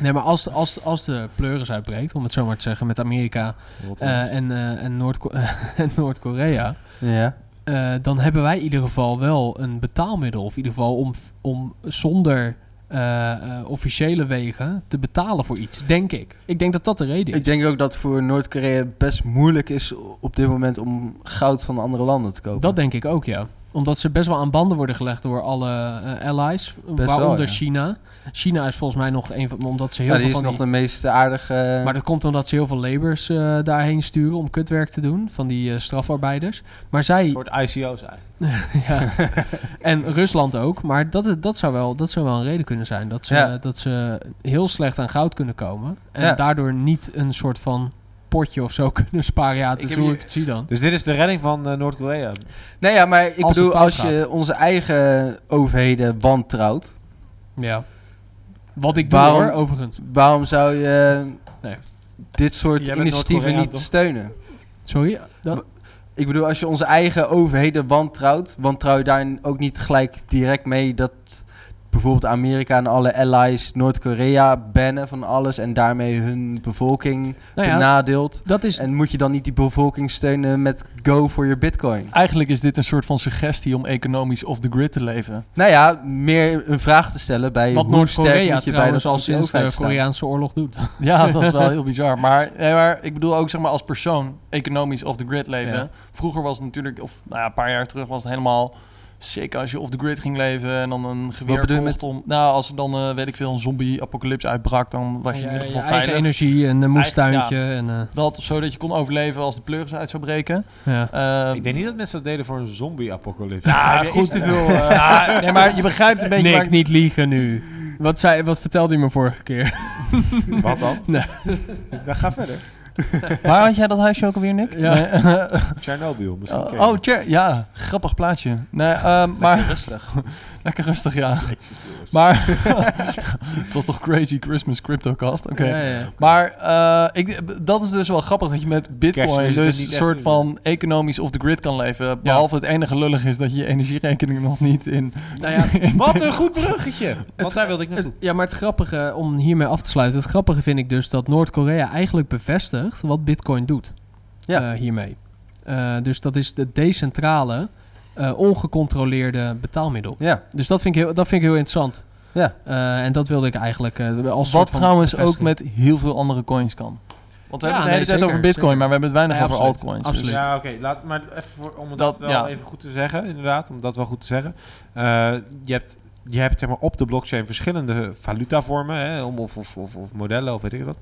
Nee, maar als, als, als de pleuris uitbreekt, om het zo maar te zeggen, met Amerika eh, en, eh, en en Noord-Korea... Ja. Eh, dan hebben wij in ieder geval wel een betaalmiddel. Of in ieder geval om, om zonder officiële wegen te betalen voor iets. Denk ik. Ik denk dat dat de reden is. Ik denk ook dat voor Noord-Korea best moeilijk is op dit moment om goud van andere landen te kopen. Dat denk ik ook, ja. Omdat ze best wel aan banden worden gelegd door alle eh, allies. waaronder wel, ja. China. China is volgens mij nog een van... Omdat ze heel ja, veel die is van nog die- de meest aardige... Maar dat komt omdat ze heel veel labors eh, daarheen sturen om kutwerk te doen. Van die eh, strafarbeiders. Maar zij... Een soort ICO's eigenlijk. ja. En Rusland ook. Maar dat, dat, zou wel, dat zou wel een reden kunnen zijn. Dat ze, Ja. dat ze heel slecht aan goud kunnen komen. En Ja. daardoor niet een soort van potje of zo kunnen sparen. Ja, het Ik is hoe ik het zie dan. Dus dit is de redding van eh, Noord-Korea. Nee, ja, maar ik Als bedoel, als je onze eigen overheden wantrouwt... Ja. Wat ik doe Waarom- hoor, overigens. waarom zou je Nee. dit soort initiatieven niet toch? steunen? Sorry? Dat, Ik bedoel, als je onze eigen overheden wantrouwt, wantrouw je daar ook niet gelijk direct mee dat bijvoorbeeld Amerika en alle allies Noord-Korea bannen van alles en daarmee hun bevolking nou ja, benadeelt. dat is... En moet je dan niet die bevolking steunen met go voor je bitcoin? Eigenlijk is dit een soort van suggestie om economisch off the grid te leven. Nou ja, meer een vraag te stellen bij Wat Noord-Korea trouwens al sinds de. Koreaanse oorlog doet. Ja, dat is wel heel bizar. Maar, nee, maar ik bedoel ook zeg maar als persoon economisch off the grid leven. Ja. Vroeger was het natuurlijk, of nou ja, een paar jaar terug was het helemaal sick als je off the grid ging leven en dan een geweer kocht om... Nou, als er dan, eh, weet ik veel, een zombie-apocalypse uitbrak, dan was je in Ja, ieder je geval veilig. energie en een moestuintje. En, eh, Dat, zodat je kon overleven als de pleuris uit zou breken. ja. Eh, ik denk niet dat mensen dat deden voor een zombie-apocalypse. Ja, je goed. te veel... eh, ja, nee, maar je begrijpt een beetje Nick, waar ik- niet liegen nu. Wat, zei, wat vertelde je me vorige keer? Wat dan? Nee. Dan ga verder. Waar had jij dat huisje ook alweer, Nick? Ja. Chernobyl misschien. oh. Cher- ja, grappig plaatje. Nee, ehm, maar rustig. Lekker rustig, ja. Maar het was toch crazy Christmas CryptoCast? Oké. Ja, ja. Maar eh, ik, dat is dus wel grappig dat je met Bitcoin dus een soort van economisch off the grid kan leven. Behalve het enige lullig is dat je je energierekening nog niet in. Nou ja, Wat een goed bruggetje. Want daar wilde ik naartoe. Ja, maar het grappige, om hiermee af te sluiten, het grappige vind ik dus dat Noord-Korea eigenlijk bevestigt wat Bitcoin doet Ja. eh, hiermee. Eh, dus dat is de decentrale, eh, ongecontroleerde betaalmiddel. Ja, Dus dat vind ik heel, dat vind ik heel interessant. ja. Eh, en dat wilde ik eigenlijk eh, als Wat soort van trouwens ook met heel veel andere coins kan. Want we Ja, hebben het de nee, hele tijd zeker, over Bitcoin, zeker. maar we hebben het weinig Nee, over absoluut. altcoins. Absoluut. Dus- Ja, oké. laat Maar even voor, om dat, Dat- wel ja. even goed te zeggen, inderdaad. Om dat wel goed te zeggen. Eh, je hebt, je hebt zeg maar, op de blockchain verschillende valutavormen. Hè, om- of, of, of, of modellen, of weet ik wat.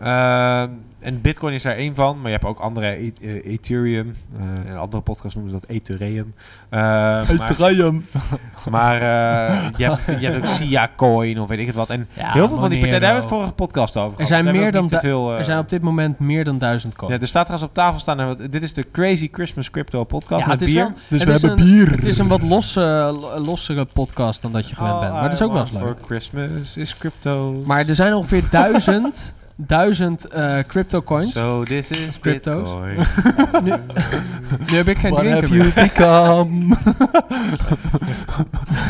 Eh, en Bitcoin is daar één van, maar je hebt ook andere, e- eh, Ethereum. eh, in een andere podcast noemen ze dat Ethereum. Eh, maar Ethereum. maar eh, je, hebt, je hebt ook Sia Coin of weet ik het wat. En Ja, heel veel van die partijen, daar hebben we het vorige podcast over gehad. zijn Daar hebben meer dan veel, Er zijn op dit moment meer dan duizend coins. ja, er staat trouwens op tafel staan. en Dit is de Crazy Christmas Crypto podcast Ja, met het is bier. wel- Dus Het we is hebben een- bier. Het is een wat losse, lo- lossere podcast dan dat je gewend bent. Maar dat is ook wel eens leuk. For Christmas is crypto. Maar er zijn ongeveer duizend, duizend eh, crypto coins. So this is Crypto's. Bitcoin. Nu, nu heb ik geen What have you become?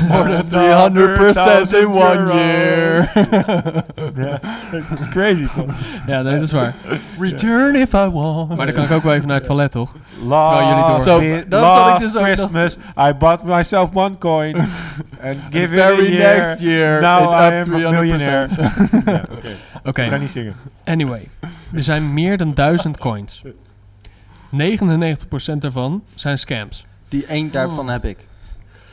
More than 300% in one year. ja, it's crazy toch? Ja, nee, dat is waar. Return if I want. Maar dan kan ik ook wel even naar het toilet, toch? Last, jullie door- had ik last dus Christmas, I bought myself one coin. and give The it a very year. next year, Now it I up am a 300%. millionaire. ja, oké. Oké, Ik ga niet zingen. anyway. Er zijn meer dan duizend coins. 99% daarvan zijn scams. Die één daarvan heb ik.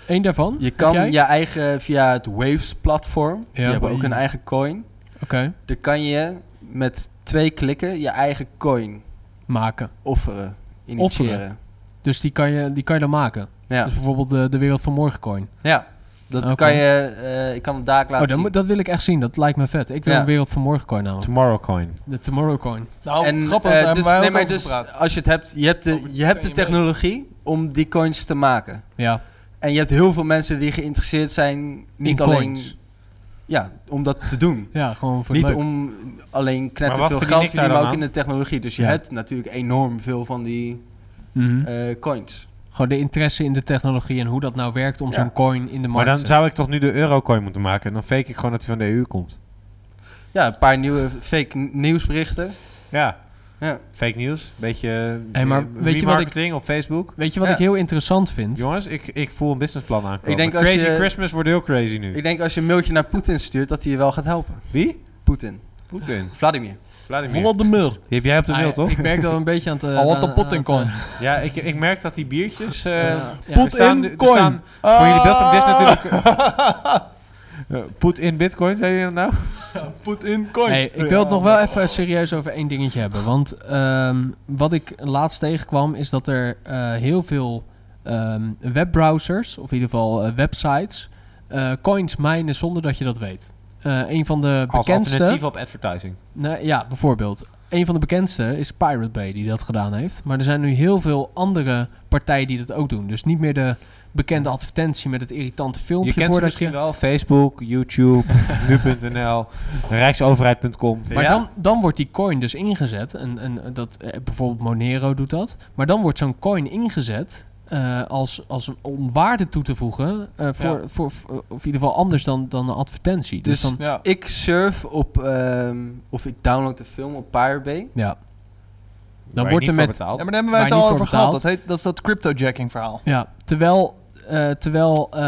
Eén daarvan? Je Heb kan jij? je eigen via het Waves-platform, die Ja. hebben ook een eigen coin. Oké, Daar kan je met twee klikken je eigen coin maken. offeren, initiëren. Dus die kan je, die kan je dan maken. Ja, Dus bijvoorbeeld de, de Wereld van Morgen coin. ja. Dat kan je, eh, ik kan het daar Oh, laten dat, zien. dat wil ik echt zien. Dat lijkt me vet. Ik wil Ja. een Wereld van Morgen coin namelijk. Tomorrow coin. De Tomorrow coin. Nou, en grappig, eh, dus, nee, maar dus als je het hebt, je hebt de, je hebt de technologie om die coins te maken. Ja, En je hebt heel veel mensen die geïnteresseerd zijn, niet in alleen coins. ja, om dat te doen. Ja, gewoon voor Niet leuk. om alleen knetter veel geld daar verdienen, maar ook in de technologie. Dus je Ja. hebt natuurlijk enorm veel van die Mhm. eh, coins. Gewoon de interesse in de technologie en hoe dat nou werkt om Ja. zo'n coin in de Maar markt dan te zetten. zou ik toch nu de eurocoin moeten maken. En dan fake ik gewoon dat hij van de EU komt. Ja, een paar nieuwe fake nieuwsberichten. Ja, Ja. fake nieuws. Beetje Hey, maar eh, weet je wat ik- op Facebook. Weet je wat Ja. ik heel interessant vind? Jongens, ik, ik voel een businessplan aankomen. Ik denk als crazy je- Christmas wordt heel crazy nu. Ik denk als je een mailtje naar Poetin stuurt, dat hij je wel gaat helpen. Wie? Poetin. Poetin. Vladimir. Vladimir. Vladimir. Die heb jij op de Ah, mail, ja, toch? Ik merk dat we een beetje aan het... eh, I want aan- the aan Putin het, coin. eh, Ja, ik, ik merk dat die biertjes... ja, ja. Put staan- in coin. staan- Voor jullie beeld van dit natuurlijk... Eh, put in bitcoin, zei je dat nou? Put in coin. Hey, ik wil het nog wel even serieus over één dingetje hebben. Want ehm, wat ik laatst tegenkwam is dat er eh, heel veel ehm, webbrowsers, of in ieder geval eh, websites, eh, coins minen zonder dat je dat weet. Eh, een van de Als bekendste... alternatief op advertising. Nee, ja, bijvoorbeeld. Een van de bekendste is Pirate Bay die dat gedaan heeft. Maar er zijn nu heel veel andere partijen die dat ook doen. Dus niet meer de bekende advertentie met het irritante filmpje Je kent ze misschien je... wel. Facebook, YouTube, nu.nl, rijksoverheid.com. Maar Ja? dan, dan wordt die coin dus ingezet. En, en dat, eh, bijvoorbeeld Monero doet dat. Maar dan wordt zo'n coin ingezet eh, als, als om waarde toe te voegen. eh, voor, Ja. voor, voor- of in ieder geval anders dan, dan een advertentie. Dus, Dus- dan, Ja. Ik surf op, ehm, of ik download de film op Pirate Bay. ja. Waar Dan je wordt niet er voor met, betaald. Ja, maar daar hebben wij het al over gehad. Dat, heet, dat is dat cryptojacking verhaal. ja, terwijl, eh, terwijl eh,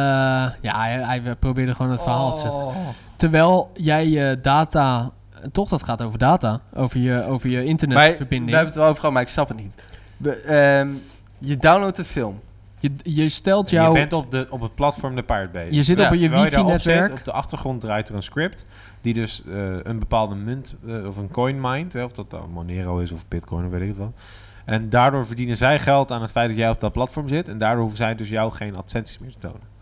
ja, hij, hij probeerde gewoon het verhaal te zetten. Oh. Terwijl jij je data, toch dat gaat over data, over je, over je Maar we internetverbinding. hebben het wel over gehad, maar ik snap het niet. We, ehm, je downloadt de film. Je, je stelt Je jou, bent op, de, op het platform de Pirate Bay. je zit Ja, op je je wifi-netwerk. op de achtergrond draait er een script die dus eh, een bepaalde munt eh, of een coin mindt, hè, of dat dan Monero is of Bitcoin of weet ik het wel. En daardoor verdienen zij geld aan het feit dat jij op dat platform zit en daardoor hoeven zij dus jou geen advertenties meer te tonen.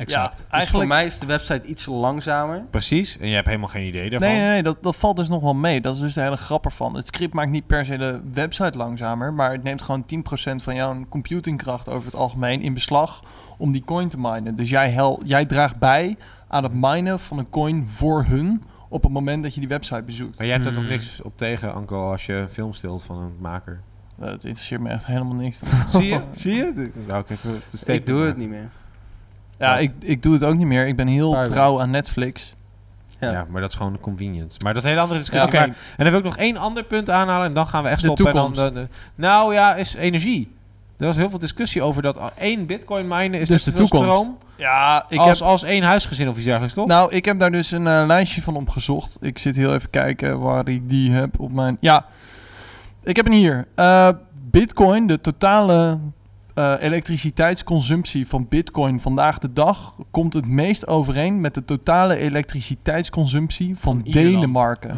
Exact. Dus voor eigenlijk... mij is de website iets langzamer. Precies. En je hebt helemaal geen idee daarvan. Nee, nee, nee dat, dat valt dus nog wel mee. Dat is dus de hele grap ervan. Het script maakt niet per se de website langzamer, maar het neemt gewoon 10% van jouw computingkracht over het algemeen in beslag om die coin te minen. Dus jij, hel, jij draagt bij aan het minen van een coin voor hun op het moment dat je die website bezoekt. Maar jij hebt er toch Hmm. niks op tegen, Anko, als je een film stilt van een maker? Eh, het interesseert me echt helemaal niks. Zie je? Zie je? Nou, ik even Ik doe het niet meer. Ja, ik, ik doe het ook niet meer. Ik ben heel Pardon. trouw aan Netflix. Ja. Ja. maar dat is gewoon convenience. Maar dat is een hele andere discussie. Ja. Maar- en dan wil ik nog één ander punt aanhalen en dan gaan we echt De stoppen. En dan toekomst. de- de- nou ja, is energie. Er was heel veel discussie over dat al één bitcoin minen is Dus de toekomst. stroom Ja, ik als, heb, als één huisgezin of iets dergelijks, toch? nou, ik heb daar dus een eh, lijstje van opgezocht. Ik zit heel even kijken waar ik die heb op mijn... Ja, ik heb hem hier. Eh, Bitcoin, de totale eh, elektriciteitsconsumptie van Bitcoin vandaag de dag... komt het meest overeen met de totale elektriciteitsconsumptie van, Van Ierland. Denemarken. Oh.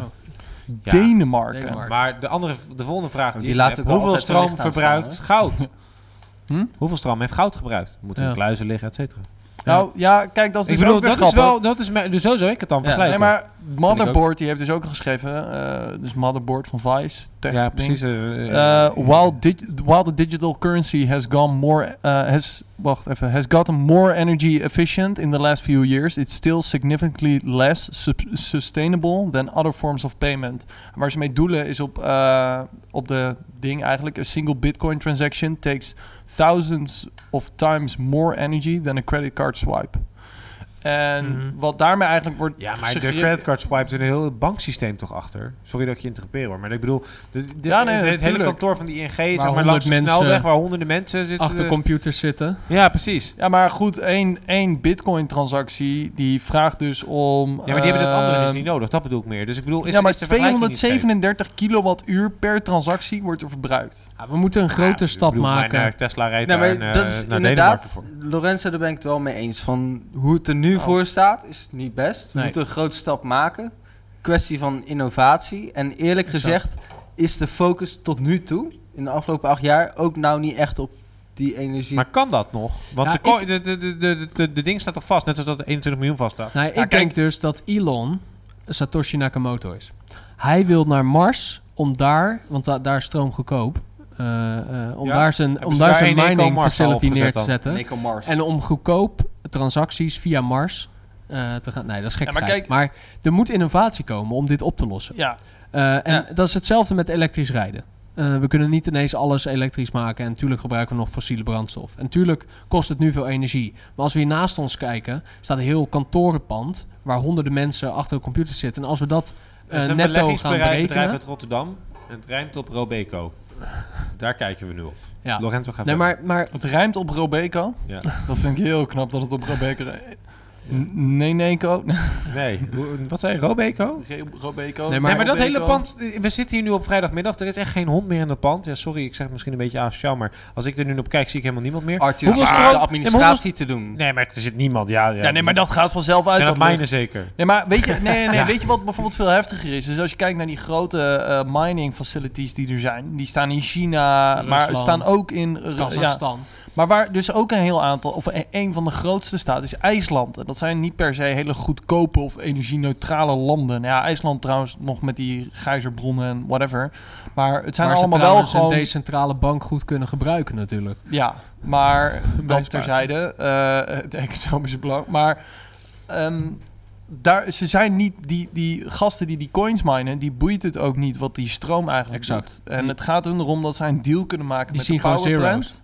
Ja. Denemarken. Denemarken. Maar de, andere, de volgende vraag die, laat hoeveel stroom verbruikt staan, goud? Hm? Hoeveel stroom heeft goud gebruikt? Moet in Ja. kluizen liggen, et cetera. Nou, ja, kijk, dat is Ik dus bedoel, dat is wel, dat is dus zo zou ik het dan Ja, vergelijken. Nee, maar Motherboard, die heeft dus ook geschreven... eh, dus Motherboard van Vice. Tech ja, precies. eh, Uh, eh, while, dig- while the digital currency has gone more has wacht even has gotten more energy efficient in the last few years, it's still significantly less sustainable than other forms of payment. Waar ze mee doelen is op, op de ding eigenlijk. A single Bitcoin transaction takes thousands of times more energy than a credit card swipe. En Mhm. wat daarmee eigenlijk wordt Ja, maar de creditcard swipe zit een heel banksysteem toch achter. Sorry dat ik je interrupeer hoor, maar ik bedoel, de, de- Ja, nee, het hele kantoor van die ING, zeg maar honderd langs de mensen snelweg, waar honderden mensen zitten. Achter computers zitten. ja, precies. Ja, maar goed, één, één Bitcoin-transactie die vraagt dus om. Ja, maar die hebben dat andere dus ehm, niet nodig, dat bedoel ik meer. Dus ik bedoel, is, ja, maar is de vergelijking niet scheef? 237 kilowattuur per transactie wordt er verbruikt. Ja, we moeten een grote Ja, stap bedoel, maken. Mijn eh, Tesla rijdt Nee, daar maar en, dat eh, is naar inderdaad, voor. Lorenzo, daar ben ik het wel mee eens. Van hoe het er nu Oh. voor staat, is niet best. We Nee. moeten een grote stap maken. Kwestie van innovatie. En eerlijk Exact. gezegd is de focus tot nu toe, in de afgelopen acht jaar, ook nou niet echt op die energie. Maar kan dat nog? Want Ja, de, de, de, de, de, de, de ding staat toch vast, net zoals dat er 21 miljoen vast staat. Nou, ik kijk- denk dus dat Elon Satoshi Nakamoto is. Hij wil naar Mars om daar, want da- daar is stroom goedkoop, eh, eh, om Ja, daar zijn, om daar zijn mining facility neer te zetten. En om goedkoop transacties via Mars eh, te gaan. Nee, dat is gek. Ja, maar kijk- maar er moet innovatie komen om dit op te lossen. Ja, Eh, en Ja. dat is hetzelfde met elektrisch rijden. Eh, we kunnen niet ineens alles elektrisch maken. En natuurlijk gebruiken we nog fossiele brandstof. En natuurlijk kost het nu veel energie. Maar als we hier naast ons kijken, staat een heel kantorenpand... waar honderden mensen achter de computer zitten. En als we dat netto gaan berekenen... uit Rotterdam en het rijmt op Robeco. Daar kijken we nu op. Ja. Lorenzo gaat Nee, verder. maar, maar het rijmt op Robeco. Ja. Dat vind ik heel knap dat het op Robeco. Nee, nee, Co. Nee, wat zei je, Robeco? Robeco. Nee, nee, maar dat hele pand... We zitten hier nu op vrijdagmiddag. Er is echt geen hond meer in dat pand. Ja, sorry, ik zeg het misschien een beetje asociaal, maar als ik er nu op kijk, zie ik helemaal niemand meer. Arthur Hoeveel stroom- de administratie te doen. Nee, maar er zit niemand. Ja, ja, Ja, nee, maar dat gaat vanzelf uit. Dat dat mijnen zeker? Nee, maar weet je, nee, nee, nee, Ja. weet je wat bijvoorbeeld veel heftiger is? Dus als je kijkt naar die grote eh, mining facilities die er zijn. Die staan in China, maar staan ook in... eh, ja, Kazachstan. Maar waar dus ook een heel aantal, of een, een van de grootste staat, is IJsland. En dat zijn niet per se hele goedkope of energie-neutrale landen. Nou Ja, IJsland trouwens nog met die gijzerbronnen en whatever. Maar het zijn allemaal wel gewoon... een decentrale bank goed kunnen gebruiken natuurlijk. Ja, maar dat terzijde, eh het economische belang. Maar ehm, daar, ze zijn niet, die, die gasten die die coins minen, die boeit het ook niet wat die stroom eigenlijk Exact. doet. En Die- het gaat hun erom dat zij een deal kunnen maken Die met de gewoon power plant. zero's.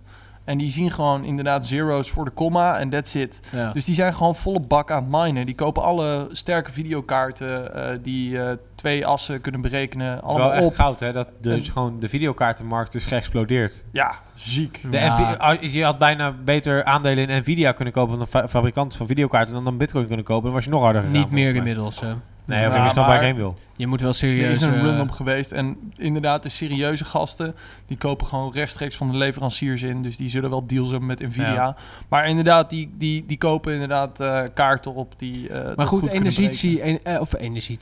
En die zien gewoon inderdaad zero's voor de komma en that's it. Ja. Dus die zijn gewoon volle bak aan het minen. Die kopen alle sterke videokaarten eh, die eh, twee assen kunnen berekenen. Wel Allemaal echt op. goud, hè? Dat de, En- gewoon de videokaartenmarkt is geëxplodeerd. Ja, ziek. De Ja. Ah, je had bijna beter aandelen in Nvidia kunnen kopen van een fa- fabrikant van videokaarten dan dan Bitcoin kunnen kopen. Dan was je nog harder gegaan. Niet meer inmiddels. hè. Nee, oké, Ja, je snapt waar ik wil. Je moet wel Er serieus... is een eh, run op geweest. En inderdaad, de serieuze gasten... die kopen gewoon rechtstreeks van de leveranciers in. Dus die zullen wel deals hebben met Nvidia. Ja. Maar inderdaad, die, die, die kopen inderdaad eh, kaarten op die... eh, Maar goed, kunnen energie, en, eh, of energie.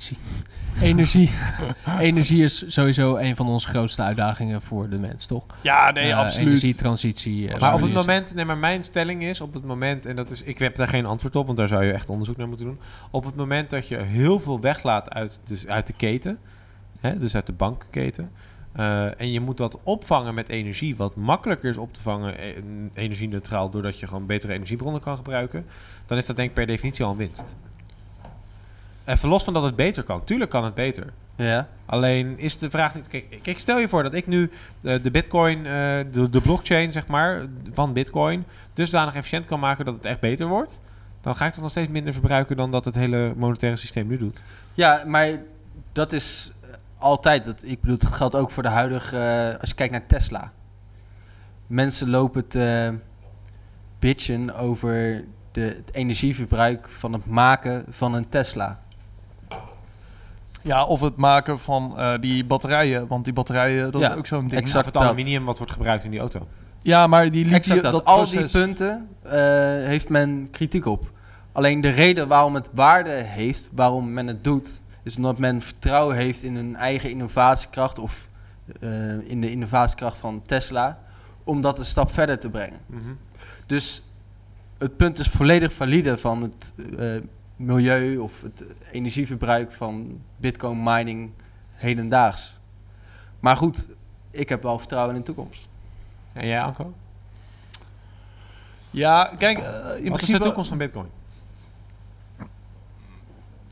Energie. energie is sowieso een van onze grootste uitdagingen voor de mens, toch? Ja, nee, Eh, absoluut. Energietransitie. eh, Maar op het moment, nee, maar mijn stelling is, op het moment, en dat is, ik heb daar geen antwoord op, want daar zou je echt onderzoek naar moeten doen. Op het moment dat je heel veel weglaat uit, dus uit de keten, hè, dus uit de bankenketen, eh, en je moet dat opvangen met energie, wat makkelijker is op te vangen, energie-neutraal, doordat je gewoon betere energiebronnen kan gebruiken, dan is dat denk ik per definitie al een winst. Even los van dat het beter kan. Tuurlijk kan het beter. Ja. Alleen is de vraag niet... Kijk, kijk stel je voor dat ik nu eh, de bitcoin, eh, de, de blockchain zeg maar, van bitcoin... dusdanig efficiënt kan maken dat het echt beter wordt... dan ga ik toch nog steeds minder verbruiken dan dat het hele monetaire systeem nu doet. Ja, maar dat is altijd. Dat, ik bedoel, dat geldt ook voor de huidige. eh, als je kijkt naar Tesla. Mensen lopen te bitchen over de, het energieverbruik van het maken van een Tesla. Ja, of het maken van eh, die batterijen. Want die batterijen, dat Ja, is ook zo'n ding. exact. Of het aluminium wat wordt gebruikt in die auto. Ja, maar die Exact lithium, dat. dat Al proces... die punten eh, heeft men kritiek op. Alleen de reden waarom het waarde heeft, waarom men het doet, is omdat men vertrouwen heeft in hun eigen innovatiekracht of eh, in de innovatiekracht van Tesla, om dat een stap verder te brengen. Mhm. Dus het punt is volledig valide van het eh, milieu of het energieverbruik van bitcoin mining hedendaags. Maar goed, ik heb wel vertrouwen in de toekomst. En jij, Anko? Ja, kijk, in Wat is de toekomst van bitcoin?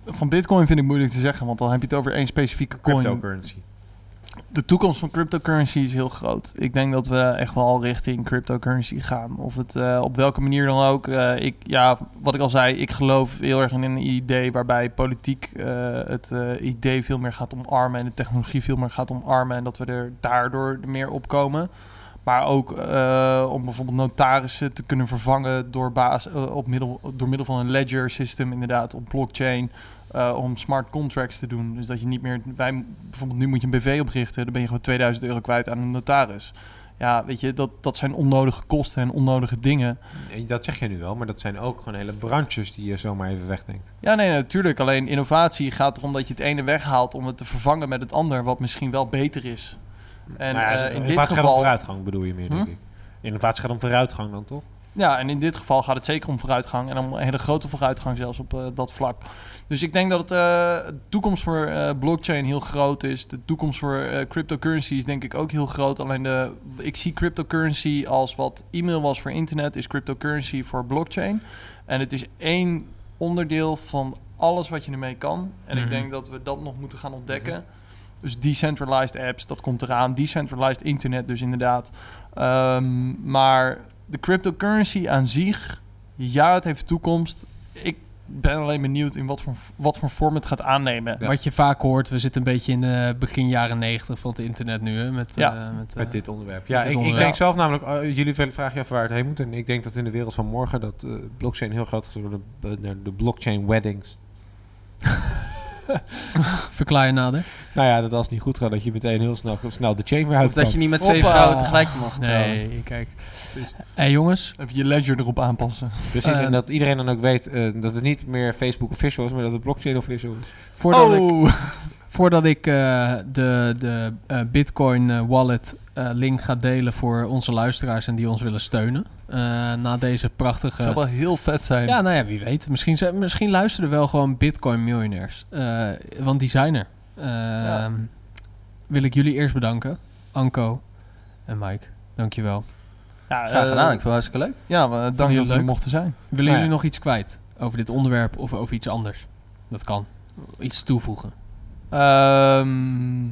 Van bitcoin vind ik moeilijk te zeggen, want dan heb je het over één specifieke coin. Cryptocurrency. De toekomst van cryptocurrency is heel groot. Ik denk dat we echt wel richting cryptocurrency gaan. Of het eh, op welke manier dan ook. Eh, ik, ja, wat ik al zei, ik geloof heel erg in een idee waarbij politiek eh, het idee veel meer gaat omarmen en de technologie veel meer gaat omarmen en dat we er daardoor meer op komen. Maar ook om bijvoorbeeld notarissen te kunnen vervangen door, baas, op middel, door middel van een ledger system, inderdaad, op blockchain. Eh, om smart contracts te doen. Dus dat je niet meer. Wij, bijvoorbeeld, nu moet je een BV oprichten. Dan ben je gewoon 2000 euro kwijt aan een notaris. Ja, weet je, dat, dat zijn onnodige kosten en onnodige dingen. En Dat zeg je nu wel, maar dat zijn ook gewoon hele branches die je zomaar even wegdenkt. Ja, nee, natuurlijk. Alleen innovatie gaat erom dat je het ene weghaalt om het te vervangen met het ander, wat misschien wel beter is. En ja, eh, in dit innovatie gaat om geval. vooruitgang, bedoel je meer, denk Hm? ik. Innovatie gaat om vooruitgang dan, toch? Ja, en in dit geval gaat het zeker om vooruitgang. En om een hele grote vooruitgang zelfs op eh, dat vlak. Dus ik denk dat het, eh, de toekomst voor eh, blockchain heel groot is. De toekomst voor cryptocurrency is denk ik ook heel groot. Alleen de, ik zie cryptocurrency als wat e-mail was voor internet, is cryptocurrency voor blockchain. En het is één onderdeel van alles wat je ermee kan. En Mhm. ik denk dat we dat nog moeten gaan ontdekken. Dus decentralized apps, dat komt eraan. Decentralized internet dus inderdaad. Ehm, maar de cryptocurrency aan zich, ja, het heeft toekomst. Ik ben alleen benieuwd in wat voor, wat voor vorm het gaat aannemen. Ja. Wat je vaak hoort, we zitten een beetje in de begin jaren negentig van het internet nu. Hè, met, Ja. eh, met, eh, Met dit onderwerp. Ja, dit ik, ik denk zelf namelijk, eh, jullie vragen je af waar het heen moet. En ik denk dat in de wereld van morgen dat eh, blockchain heel groot is worden. De, de, de blockchain weddings. Verklaar je nader. Nou ja, dat als het niet goed gaat, dat je meteen heel snel, snel de chain weer uit Of dat je niet met twee Hoppa. vrouwen tegelijk mag trouwen. Nee, kijk. Hé jongens, Even je ledger erop aanpassen. Precies, Eh, en dat iedereen dan ook weet eh, dat het niet meer Facebook official is, maar dat het blockchain official is. voordat ik, oh! voordat ik eh, de, de eh, Bitcoin wallet eh, link ga delen voor onze luisteraars en die ons willen steunen. Eh, na deze prachtige... zou wel heel vet zijn. Ja, nou ja, wie weet. Misschien, zijn- misschien luisteren wel gewoon Bitcoin miljonairs. Eh, want die zijn er. Eh, Wil ik jullie eerst bedanken. Anko en Mike. Dankjewel. ja, Graag gedaan, ik vond het hartstikke leuk. Ja, maar dank je dat we er leuk? mochten zijn. Willen Nou ja. jullie nog iets kwijt over dit onderwerp of over iets anders? Dat kan. Iets toevoegen. Ehm,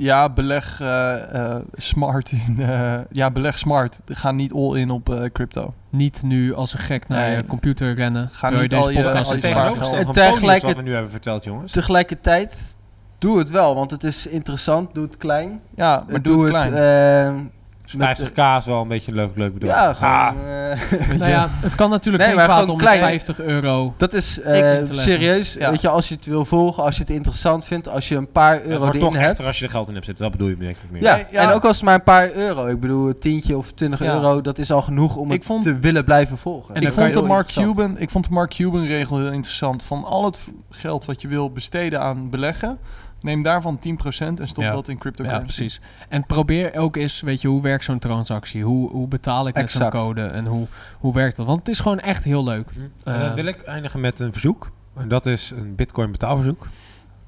ja, beleg eh, eh, smart in. eh, ja, beleg smart. Ga niet all in op eh, crypto. Niet nu als een gek naar Nee. je computer rennen. Ga terwijl niet je al deze je- podcast al je het tegelijkertijd... tegelijkertijd- wat we nu hebben verteld, jongens. Tegelijkertijd, doe het wel, want het is interessant. Doe het klein. Ja, maar doe het klein. Eh, met- 50k is wel een beetje een leuk, leuk bedrag. ja, gewoon Ah, eh, Nou ja, het kan natuurlijk Nee, geen maar kwaad om met klein. 50 euro. Dat is eh, serieus. Ja. Weet je, als je het wil volgen, als je het interessant vindt, als je een paar Het euro wordt erin toch hebt. als je er geld in hebt zitten. Dat bedoel je denk ik meer. Ja, Nee, ja. en ook als het maar een paar euro. Ik bedoel, een tientje of 20 Ja. euro, dat is al genoeg om Ik het vond- te willen blijven volgen. En ik vond, de Mark. Cuban, ik vond de Mark Cuban regel heel interessant. Van al het geld wat je wil besteden aan beleggen, neem daarvan 10% en stop Ja. dat in Ja, cryptocurrency. precies. En probeer ook eens, weet je, hoe werkt zo'n transactie? Hoe, hoe betaal ik met zo'n code? En hoe, hoe werkt dat? Want het is gewoon echt heel leuk. En Eh, dan wil ik eindigen met een verzoek. En dat is een bitcoin betaalverzoek.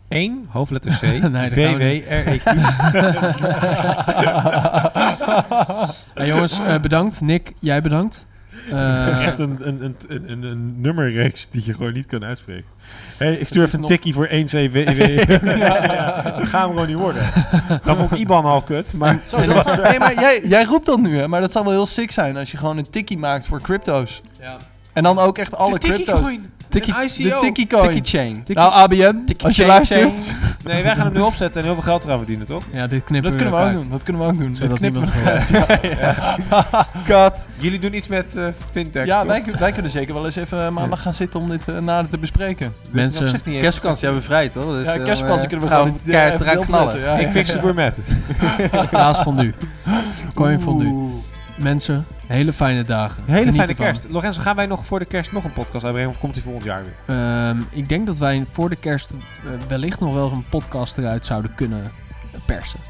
1, hoofdletter C, Nee, dat gaan we V, niet. W, R, E, Q. Ja, jongens, eh, bedankt. Nick, jij bedankt. Eh, Echt een, een, een, een, een, een nummerreeks die je gewoon niet kan uitspreken. Hey, ik stuur even een nog- tikkie voor 1 C, W, W. Dat gaan we gewoon niet worden. Dan vond ik IBAN al kut, maar... Dat- nee, maar jij, jij roept dat nu, hè? Maar dat zou wel heel sick zijn als je gewoon een tikkie maakt voor crypto's. ja. En dan ook echt alle crypto's. Een ICO. De coin. tikkie chain. Nou, ABN, Tikkie als je chain, luistert. Nee, wij gaan hem nu opzetten en heel veel geld eraan verdienen, toch? ja, dit knippen Dat kunnen we ook uit, doen. Dat kunnen we ook doen. Dat Zodat knippen we. Jullie doen iets met eh, fintech, Ja, wij, wij kunnen zeker wel eens even maandag gaan zitten om dit eh, nader te bespreken. Mensen, Kerstvakantie hebben we vrij, toch? Dus, ja, eh, kerstvakantie kunnen we gaan gewoon keihard knallen. Ik fix de gourmet. Kaas fondue. Coin fondue. Mensen, hele fijne dagen. Hele Geniet fijne ervan. kerst. Lorenzo, gaan wij nog voor de kerst nog een podcast uitbrengen of komt die volgend jaar weer? Ehm, ik denk dat wij voor de kerst eh, wellicht nog wel eens een podcast eruit zouden kunnen persen.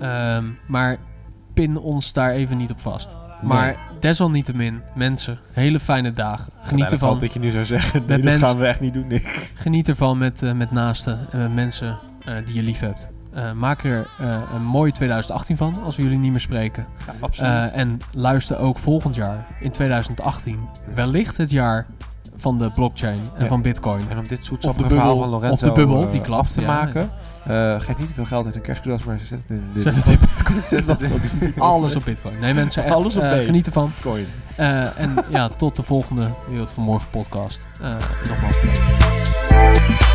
Ehm, maar pin ons daar even niet op vast. Maar desalniettemin, mensen, hele fijne dagen. Geniet ervan. dat je nu zou zeggen, nee, dat gaan we echt niet doen, Nick. Geniet ervan met, eh, met naasten en met mensen eh, die je lief hebt. Eh, maak er eh, een mooie 2018 van, als we jullie niet meer spreken. Ja, absoluut. Eh, en luister ook volgend jaar, in 2018, wellicht het jaar van de blockchain en Ja. van bitcoin. en om dit zoetsappige verhaal bubbel. van Lorenzo Of de bubbel, die klapt, af te ja. maken, geef niet te veel geld uit een kerstcadeaus, maar zet het in de Zet het in bitcoin. Alles op bitcoin. Nee mensen, echt Alles op B. geniet ervan. coin. Eh, en ja, tot de volgende Wereld van Morgen podcast. Nogmaals bedankt.